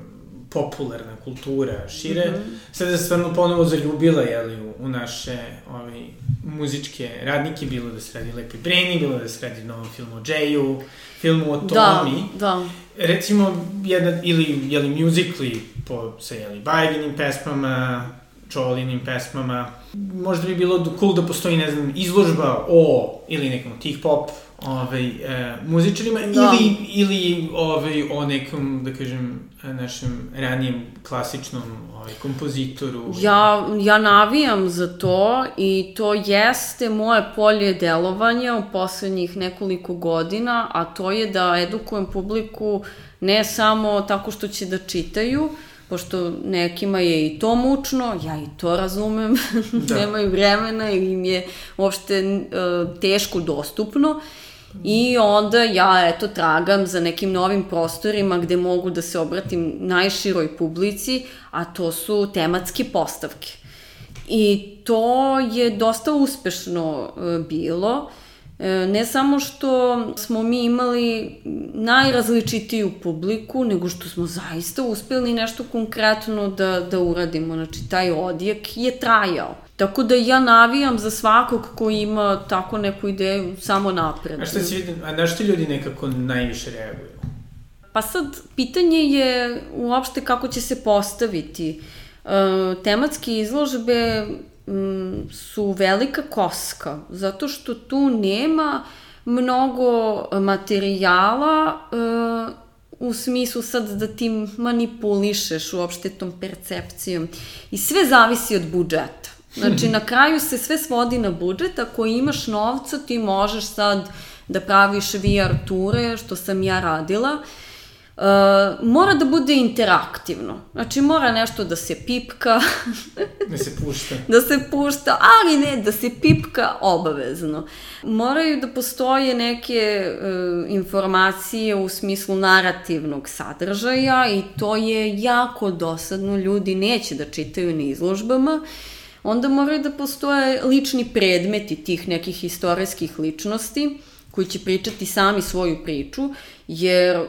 popularna kultura šire, mm -hmm. sada se stvarno ponovo zaljubila jeli, u, u naše ovaj, muzičke radnike, bilo da se radi Lepi Breni, bilo da se radi novom filmu o Jayu, filmu o da, Tomi. Da, da. Recimo, jedna, ili, jeli, musically po, sa, jeli, Bajvinim pesmama, Čolinim pesmama, možda bi bilo cool da postoji, ne znam, izložba o, ili nekom tih pop ovaj, e, muzičarima da. ili, ili ovaj, o nekom, da kažem, našem ranijem klasičnom ovaj, kompozitoru. Ja, ja navijam za to i to jeste moje polje delovanja u poslednjih nekoliko godina, a to je da edukujem publiku ne samo tako što će da čitaju, pošto nekima je i to mučno, ja i to razumem, da. nemaju vremena ili im je uopšte uh, teško dostupno, I onda ja, eto, tragam za nekim novim prostorima gde mogu da se obratim najširoj publici, a to su tematske postavke. I to je dosta uspešno e, bilo. E, ne samo što smo mi imali najrazličitiju publiku, nego što smo zaista uspeli nešto konkretno da, da uradimo. Znači, taj odjek je trajao. Tako da ja navijam za svakog ko ima tako neku ideju samo napred. A šta si a na što ljudi nekako najviše reaguju? Pa sad, pitanje je uopšte kako će se postaviti. E, tematske izložbe m, su velika koska, zato što tu nema mnogo materijala e, u smislu sad da ti manipulišeš uopšte tom percepcijom. I sve zavisi od budžeta. Znači, na kraju se sve svodi na budžet, ako imaš novca, ti možeš sad da praviš VR ture, što sam ja radila, Uh, mora da bude interaktivno. Znači, mora nešto da se pipka. da se pušta. da se pušta, ali ne, da se pipka obavezno. Moraju da postoje neke uh, informacije u smislu narativnog sadržaja i to je jako dosadno. Ljudi neće da čitaju na izložbama. Uh, onda moraju da postoje lični predmeti tih nekih istorijskih ličnosti koji će pričati sami svoju priču, jer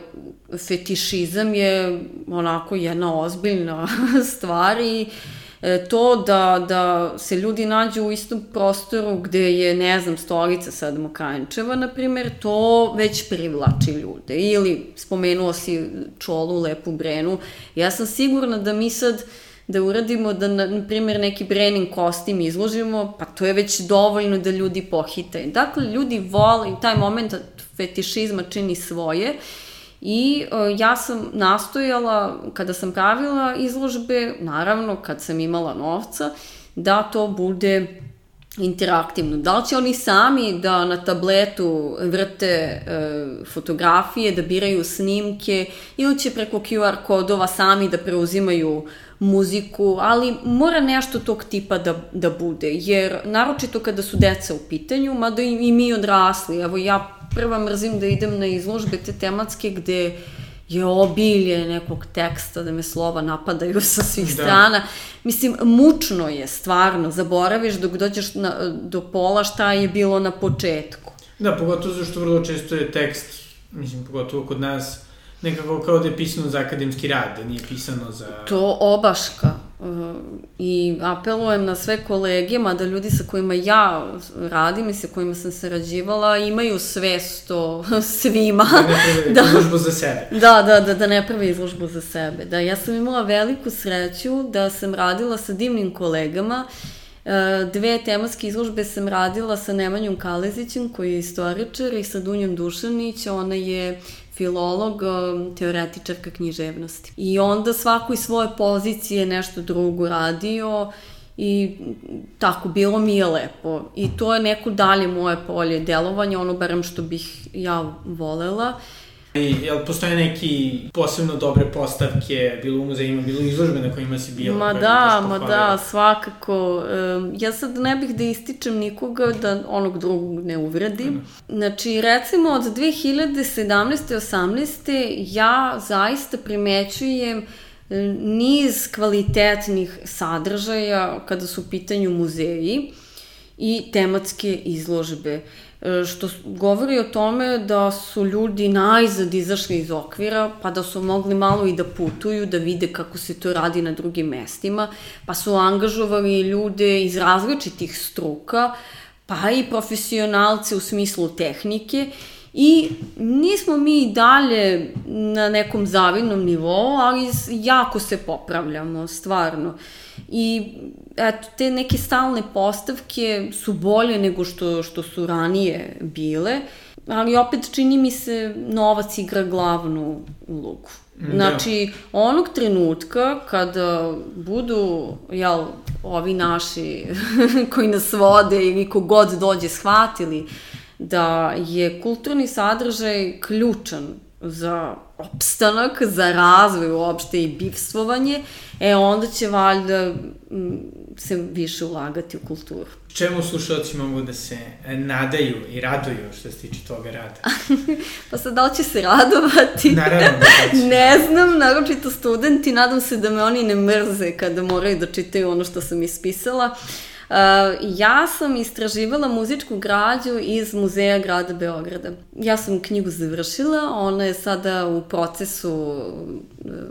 fetišizam je onako jedna ozbiljna stvar i e, to da, da se ljudi nađu u istom prostoru gde je, ne znam, stolica sad Mokančeva, na primer, to već privlači ljude. Ili spomenuo si Čolu, Lepu Brenu. Ja sam sigurna da mi sad uh, da uradimo da, na, na primjer, neki brening kostim izložimo, pa to je već dovoljno da ljudi pohite. Dakle, ljudi vole i taj moment fetišizma čini svoje I uh, ja sam nastojala, kada sam pravila izložbe, naravno kad sam imala novca, da to bude interaktivno. Da li će oni sami da na tabletu vrte e, fotografije, da biraju snimke ili će preko QR kodova sami da preuzimaju muziku, ali mora nešto tog tipa da, da bude, jer naročito kada su deca u pitanju, mada i, i mi odrasli, evo ja prva mrzim da idem na izložbe te tematske gde je obilje nekog teksta, da me slova napadaju sa svih da. strana. Mislim, mučno je stvarno, zaboraviš dok dođeš na, do pola šta je bilo na početku. Da, pogotovo zašto vrlo često je tekst, mislim, pogotovo kod nas, nekako kao da je pisano za akademski rad, da nije pisano za... To obaška. I apelujem na sve kolege, mada ljudi sa kojima ja radim i sa kojima sam sarađivala imaju svest o svima. Da ne prave da. izložbu za sebe. Da, da, da, da ne prave izložbu za sebe. Da, ja sam imala veliku sreću da sam radila sa divnim kolegama uh, Dve tematske izložbe sam radila sa Nemanjom Kalezićem, koji je istoričar, i sa Dunjom Dušanić, ona je filolog, um, teoretičarka književnosti. I onda svako iz svoje pozicije nešto drugo radio i tako, bilo mi je lepo. I to je neko dalje moje polje delovanja, ono barem što bih ja volela. I jel postoje neki posebno dobre postavke, bilo u muzejima, bilo izložbe na kojima si bila? Ma da, ma da, svakako. Ja sad ne bih da ističem nikoga da onog drugog ne uvredim. Znači, recimo od 2017. 18. ja zaista primećujem niz kvalitetnih sadržaja kada su u pitanju muzeji i tematske izložbe što govori o tome da su ljudi najzad izašli iz okvira, pa da su mogli malo i da putuju, da vide kako se to radi na drugim mestima, pa su angažovali ljude iz različitih struka, pa i profesionalce u smislu tehnike I nismo mi i dalje na nekom zavidnom nivou, ali jako se popravljamo, stvarno. I eto, te neke stalne postavke su bolje nego što, što su ranije bile, ali opet čini mi se novac igra glavnu ulogu. Da. Znači, onog trenutka kada budu, jel, ovi naši koji nas vode ili kogod dođe shvatili da je kulturni sadržaj ključan za opstanak, za razvoj uopšte i bivstvovanje, e onda će valjda se više ulagati u kulturu. Čemu slušalci mogu da se nadaju i raduju što se tiče toga rada? pa sad da li će se radovati? Naravno da će. ne znam, naročito studenti, nadam se da me oni ne mrze kada moraju da čitaju ono što sam ispisala. Uh, Uh, ja sam istraživala muzičku građu iz Muzeja grada Beograda. Ja sam knjigu završila, ona je sada u procesu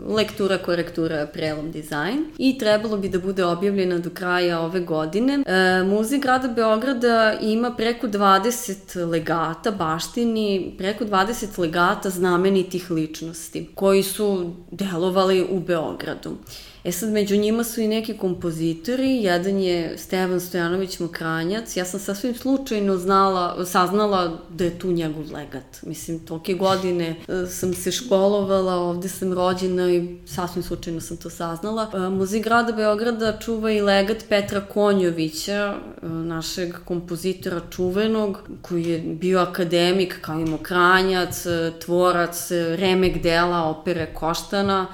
lektura, korektura, prelom, dizajn i trebalo bi da bude objavljena do kraja ove godine. Uh, Muzej grada Beograda ima preko 20 legata, baštini, preko 20 legata znamenitih ličnosti koji su delovali u Beogradu. E sad, među njima su i neki kompozitori, jedan je Stevan Stojanović Mokranjac, ja sam sasvim slučajno znala, saznala da je tu njegov legat. Mislim, tolke godine e, sam se školovala, ovde sam rođena i sasvim slučajno sam to saznala. E, Muzej grada Beograda čuva i legat Petra Konjovića, e, našeg kompozitora čuvenog, koji je bio akademik kao i Mokranjac, tvorac remek dela opere Koštana,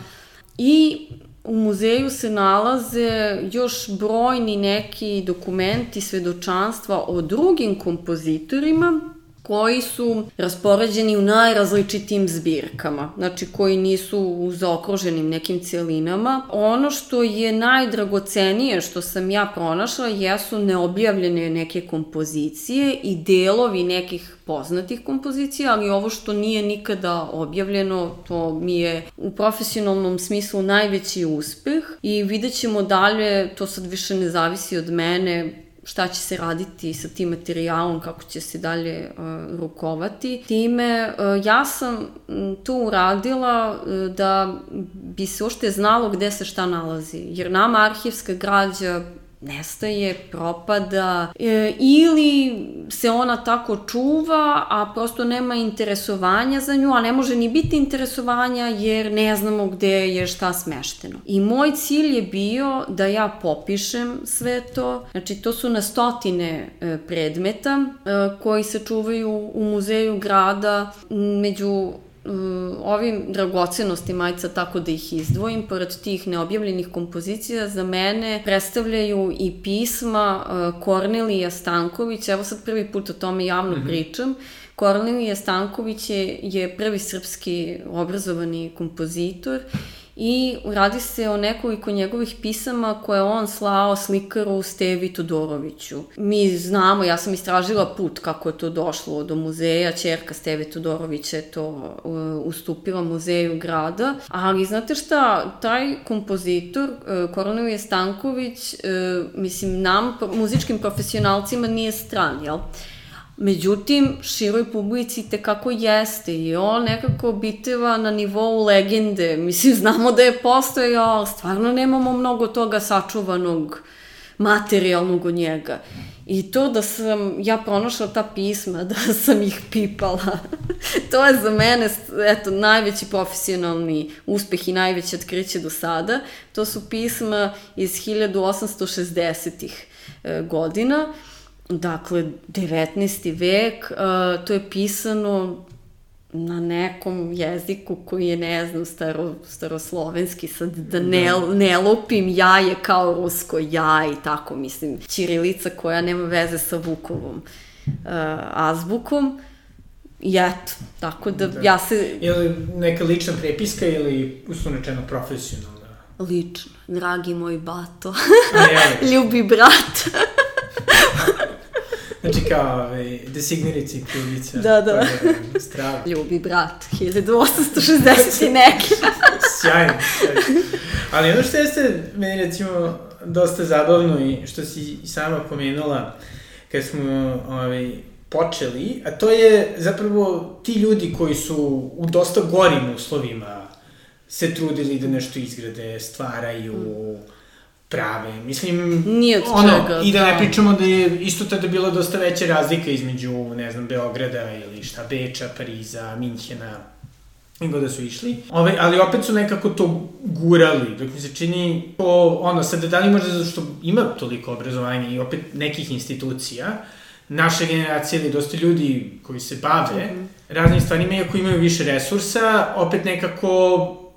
I U muzeju se nalaze još brojni neki dokumenti, svedočanstva o drugim kompozitorima koji su raspoređeni u najrazličitim zbirkama, znači koji nisu u zaokruženim nekim celinama. Ono što je najdragocenije što sam ja pronašla jesu neobjavljene neke kompozicije i delovi nekih poznatih kompozicija, ali ovo što nije nikada objavljeno, to mi je u profesionalnom smislu najveći uspeh i vidjet ćemo dalje, to sad više ne zavisi od mene, šta će se raditi sa tim materijalom, kako će se dalje uh, rukovati. Time, uh, ja sam to uradila uh, da bi se ošte znalo gde se šta nalazi. Jer nama arhivska građa nestaje, propada e, ili se ona tako čuva, a prosto nema interesovanja za nju, a ne može ni biti interesovanja jer ne znamo gde je šta smešteno. I moj cilj je bio da ja popišem sve to, znači to su na stotine e, predmeta e, koji se čuvaju u muzeju grada, među ovim dragocenostima, ajca tako da ih izdvojim, pored tih neobjavljenih kompozicija, za mene predstavljaju i pisma uh, Kornelija Stankovića, evo sad prvi put o tome javno mm -hmm. pričam, Kornelija Stanković je, je prvi srpski obrazovani kompozitor i radi se o nekoliko njegovih pisama koje on slao slikaru Stevi Todoroviću. Mi znamo, ja sam istražila put kako je to došlo do muzeja, čerka Stevi Todorovića je to uh, ustupila muzeju grada, ali znate šta, taj kompozitor, uh, Kornelije Stanković, uh, mislim, nam, muzičkim profesionalcima nije stran, jel? Međutim, široj publici te kako jeste i on nekako biteva na nivou legende. Mislim, znamo da je postojao, ali stvarno nemamo mnogo toga sačuvanog materijalnog od njega. I to da sam ja pronašla ta pisma, da sam ih pipala, to je za mene eto, najveći profesionalni uspeh i najveće otkriće do sada. To su pisma iz 1860-ih e, godina, dakle 19. vek, e, to je pisano na nekom jeziku koji je, ne znam, staro, staroslovenski, sad da ne, da. ne lupim jaje kao rusko ja i tako, mislim, Ćirilica koja nema veze sa Vukovom uh, azbukom. I eto, tako da, da. ja se... Je li neka lična prepiska ili uslovnečeno profesionalna? Lično. Dragi moj bato. Ljubi brat. Znači kao ove, designirici krivica. Da, da. Strava. Ljubi brat, 1860 i neki. sjajno, sjajno. Ali ono što jeste meni recimo dosta zabavno i što si sama pomenula kad smo ovaj, počeli, a to je zapravo ti ljudi koji su u dosta gorim uslovima se trudili da nešto izgrade, stvaraju, mm prave. Mislim, Nije od ono, čega, I da, da ne pričamo da je isto tada bila dosta veća razlika između, ne znam, Beograda ili šta, Beča, Pariza, Minhena, nego da su išli. Ove, ali opet su nekako to gurali, dok mi se čini to, ono, sad da li možda zato što ima toliko obrazovanja i opet nekih institucija, naša generacija ili dosta ljudi koji se bave mm -hmm. raznim stvarima, iako imaju više resursa, opet nekako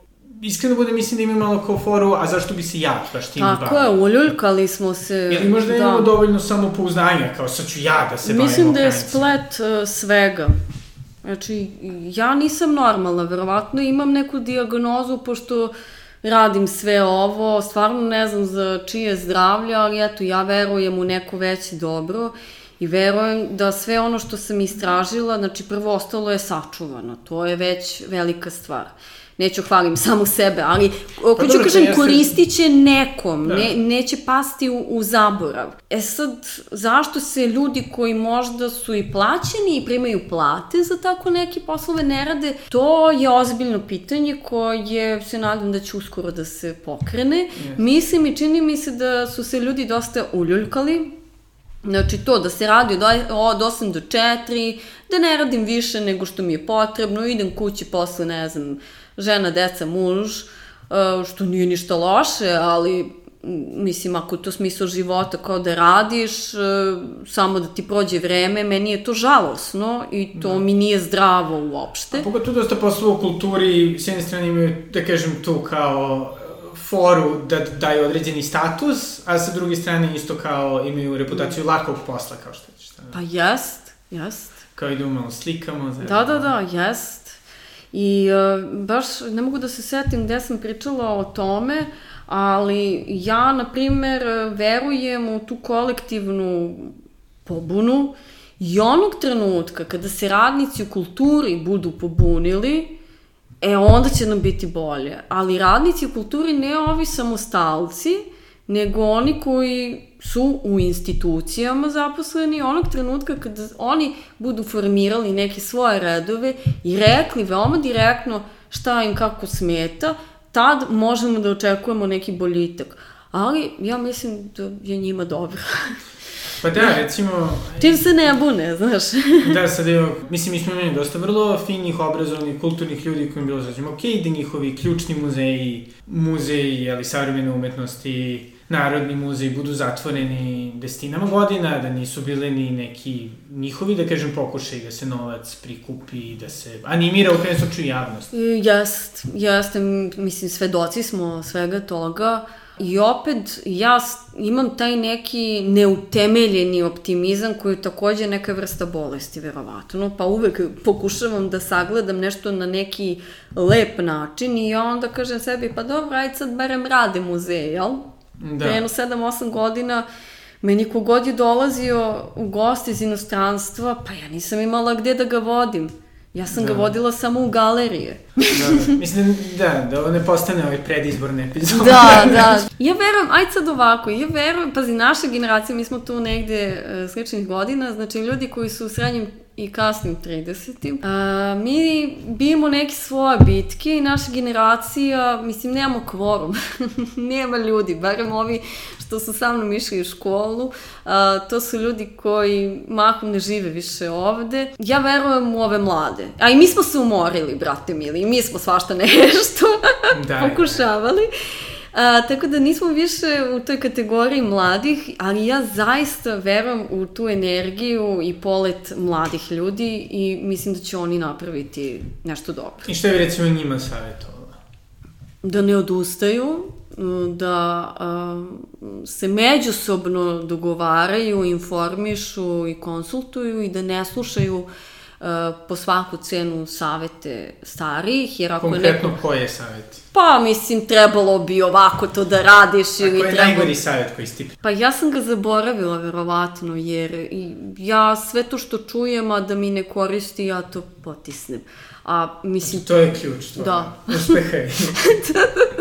iskreno bude mislim da ima malo kao foru, a zašto bi se ja baš tim bavio? Tako je, uljuljkali smo se... Ili možda da. imamo dovoljno samopouzdanja, kao sad ću ja da se Mislim da je splet uh, svega. Znači, ja nisam normalna, verovatno imam neku diagnozu, pošto radim sve ovo, stvarno ne znam za čije zdravlje, ali eto, ja verujem u neko veće dobro i verujem da sve ono što sam istražila, znači prvo ostalo je sačuvano, to je već velika stvar. Uh, neću hvalim samo sebe, ali hoću pa, kažem, koristit će nekom, da. ne, neće pasti u, u zaborav. E sad, zašto se ljudi koji možda su i plaćeni i primaju plate za tako neke poslove ne rade, to je ozbiljno pitanje koje se nadam da će uskoro da se pokrene. Yes. Mislim i čini mi se da su se ljudi dosta uljuljkali, Znači to da se radi od, od 8 do 4, da ne radim više nego što mi je potrebno, idem kući posle, ne znam, žena, deca, muž, e, što nije ništa loše, ali mislim, ako je to smisao života kao da radiš, e, samo da ti prođe vreme, meni je to žalosno i to da. mi nije zdravo uopšte. A pogotovo dosta poslova u kulturi, s jedne strane imaju, da kažem, tu kao e, foru da daju određeni status, a sa druge strane isto kao imaju reputaciju lakog posla, kao što ćeš. Pa jest, jest. Kao idemo malo slikamo. Znači. Da, da, da, jest. I uh, baš ne mogu da se setim gde sam pričala o tome, ali ja, na primer, verujem u tu kolektivnu pobunu i onog trenutka kada se radnici u kulturi budu pobunili, e onda će nam biti bolje. Ali radnici u kulturi ne ovi samostalci, nego oni koji su u institucijama zaposleni onog trenutka kada oni budu formirali neke svoje redove i rekli veoma direktno šta im kako smeta, tad možemo da očekujemo neki boljitak. Ali ja mislim da je njima dobro. Pa da, recimo... Čim se ne bune, znaš. da, sad evo, mislim, mi smo imali dosta vrlo finih, obrazovnih, kulturnih ljudi kojim bilo zađemo, ok, da njihovi ključni muzeji, muzeji, ali savremene umetnosti, Narodni muzej budu zatvoreni destinama godina, da nisu bile ni neki njihovi, da kažem, pokušaj da se novac prikupi, da se animira u krenu slučaju javnost. Jest, jeste, mislim, svedoci smo svega toga. I opet, ja imam taj neki neutemeljeni optimizam koji je takođe neka vrsta bolesti, verovatno, pa uvek pokušavam da sagledam nešto na neki lep način i onda kažem sebi, pa dobro, ajde sad barem rade muzeje, jel? Da. jedno 7-8 godina, meni kogod je dolazio u goste iz inostranstva, pa ja nisam imala gde da ga vodim. Ja sam da. ga vodila samo u galerije. da, da. Mislim, da, da ovo ne postane ovaj predizborne epizode. Da, da. Ja verujem, aj sad ovako, ja verujem, pazi, naša generacija, mi smo tu negde uh, sličnih godina, znači ljudi koji su u srednjem i kasnim 30. A, mi bijemo neke svoje bitke i naša generacija, mislim, nemamo kvorum. Nema ljudi, barem ovi što su sa mnom išli u školu. A, to su ljudi koji mahom ne žive više ovde. Ja verujem u ove mlade. A i mi smo se umorili, brate mili. I mi smo svašta nešto da, pokušavali. A, tako da nismo više u toj kategoriji mladih, ali ja zaista verujem u tu energiju i polet mladih ljudi i mislim da će oni napraviti nešto dobro. I što je recimo njima savjetovala? Da ne odustaju, da a, se međusobno dogovaraju, informišu i konsultuju i da ne slušaju a, po svaku cenu savete starijih, jer ako Konkretno je neko... koje savete? Pa, mislim, trebalo bi ovako to da radiš A ili koji je najgori savjet koji si ti Pa ja sam ga zaboravila, verovatno, jer ja sve to što čujem, a da mi ne koristi, ja to potisnem. A, mislim... To je ključ tvoga. Da. Uspeha je.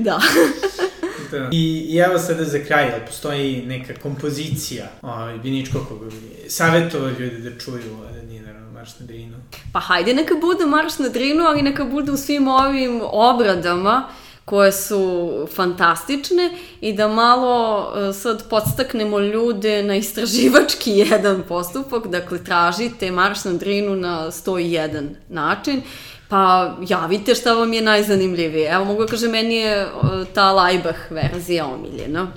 da. da. I, I evo sada za kraj, jel postoji neka kompozicija ovaj, Viničko koga bi savjetovao ljudi da čuju da nije naravno Marš na Drinu? Pa hajde neka bude Marš na Drinu, ali neka bude u svim ovim obradama koje su fantastične i da malo e, sad podstaknemo ljude na istraživački jedan postupak, dakle tražite Marš na Drinu na 101 način Pa javite šta vam je najzanimljivije. Evo mogu da kažem, meni je ta Laibach verzija omiljena.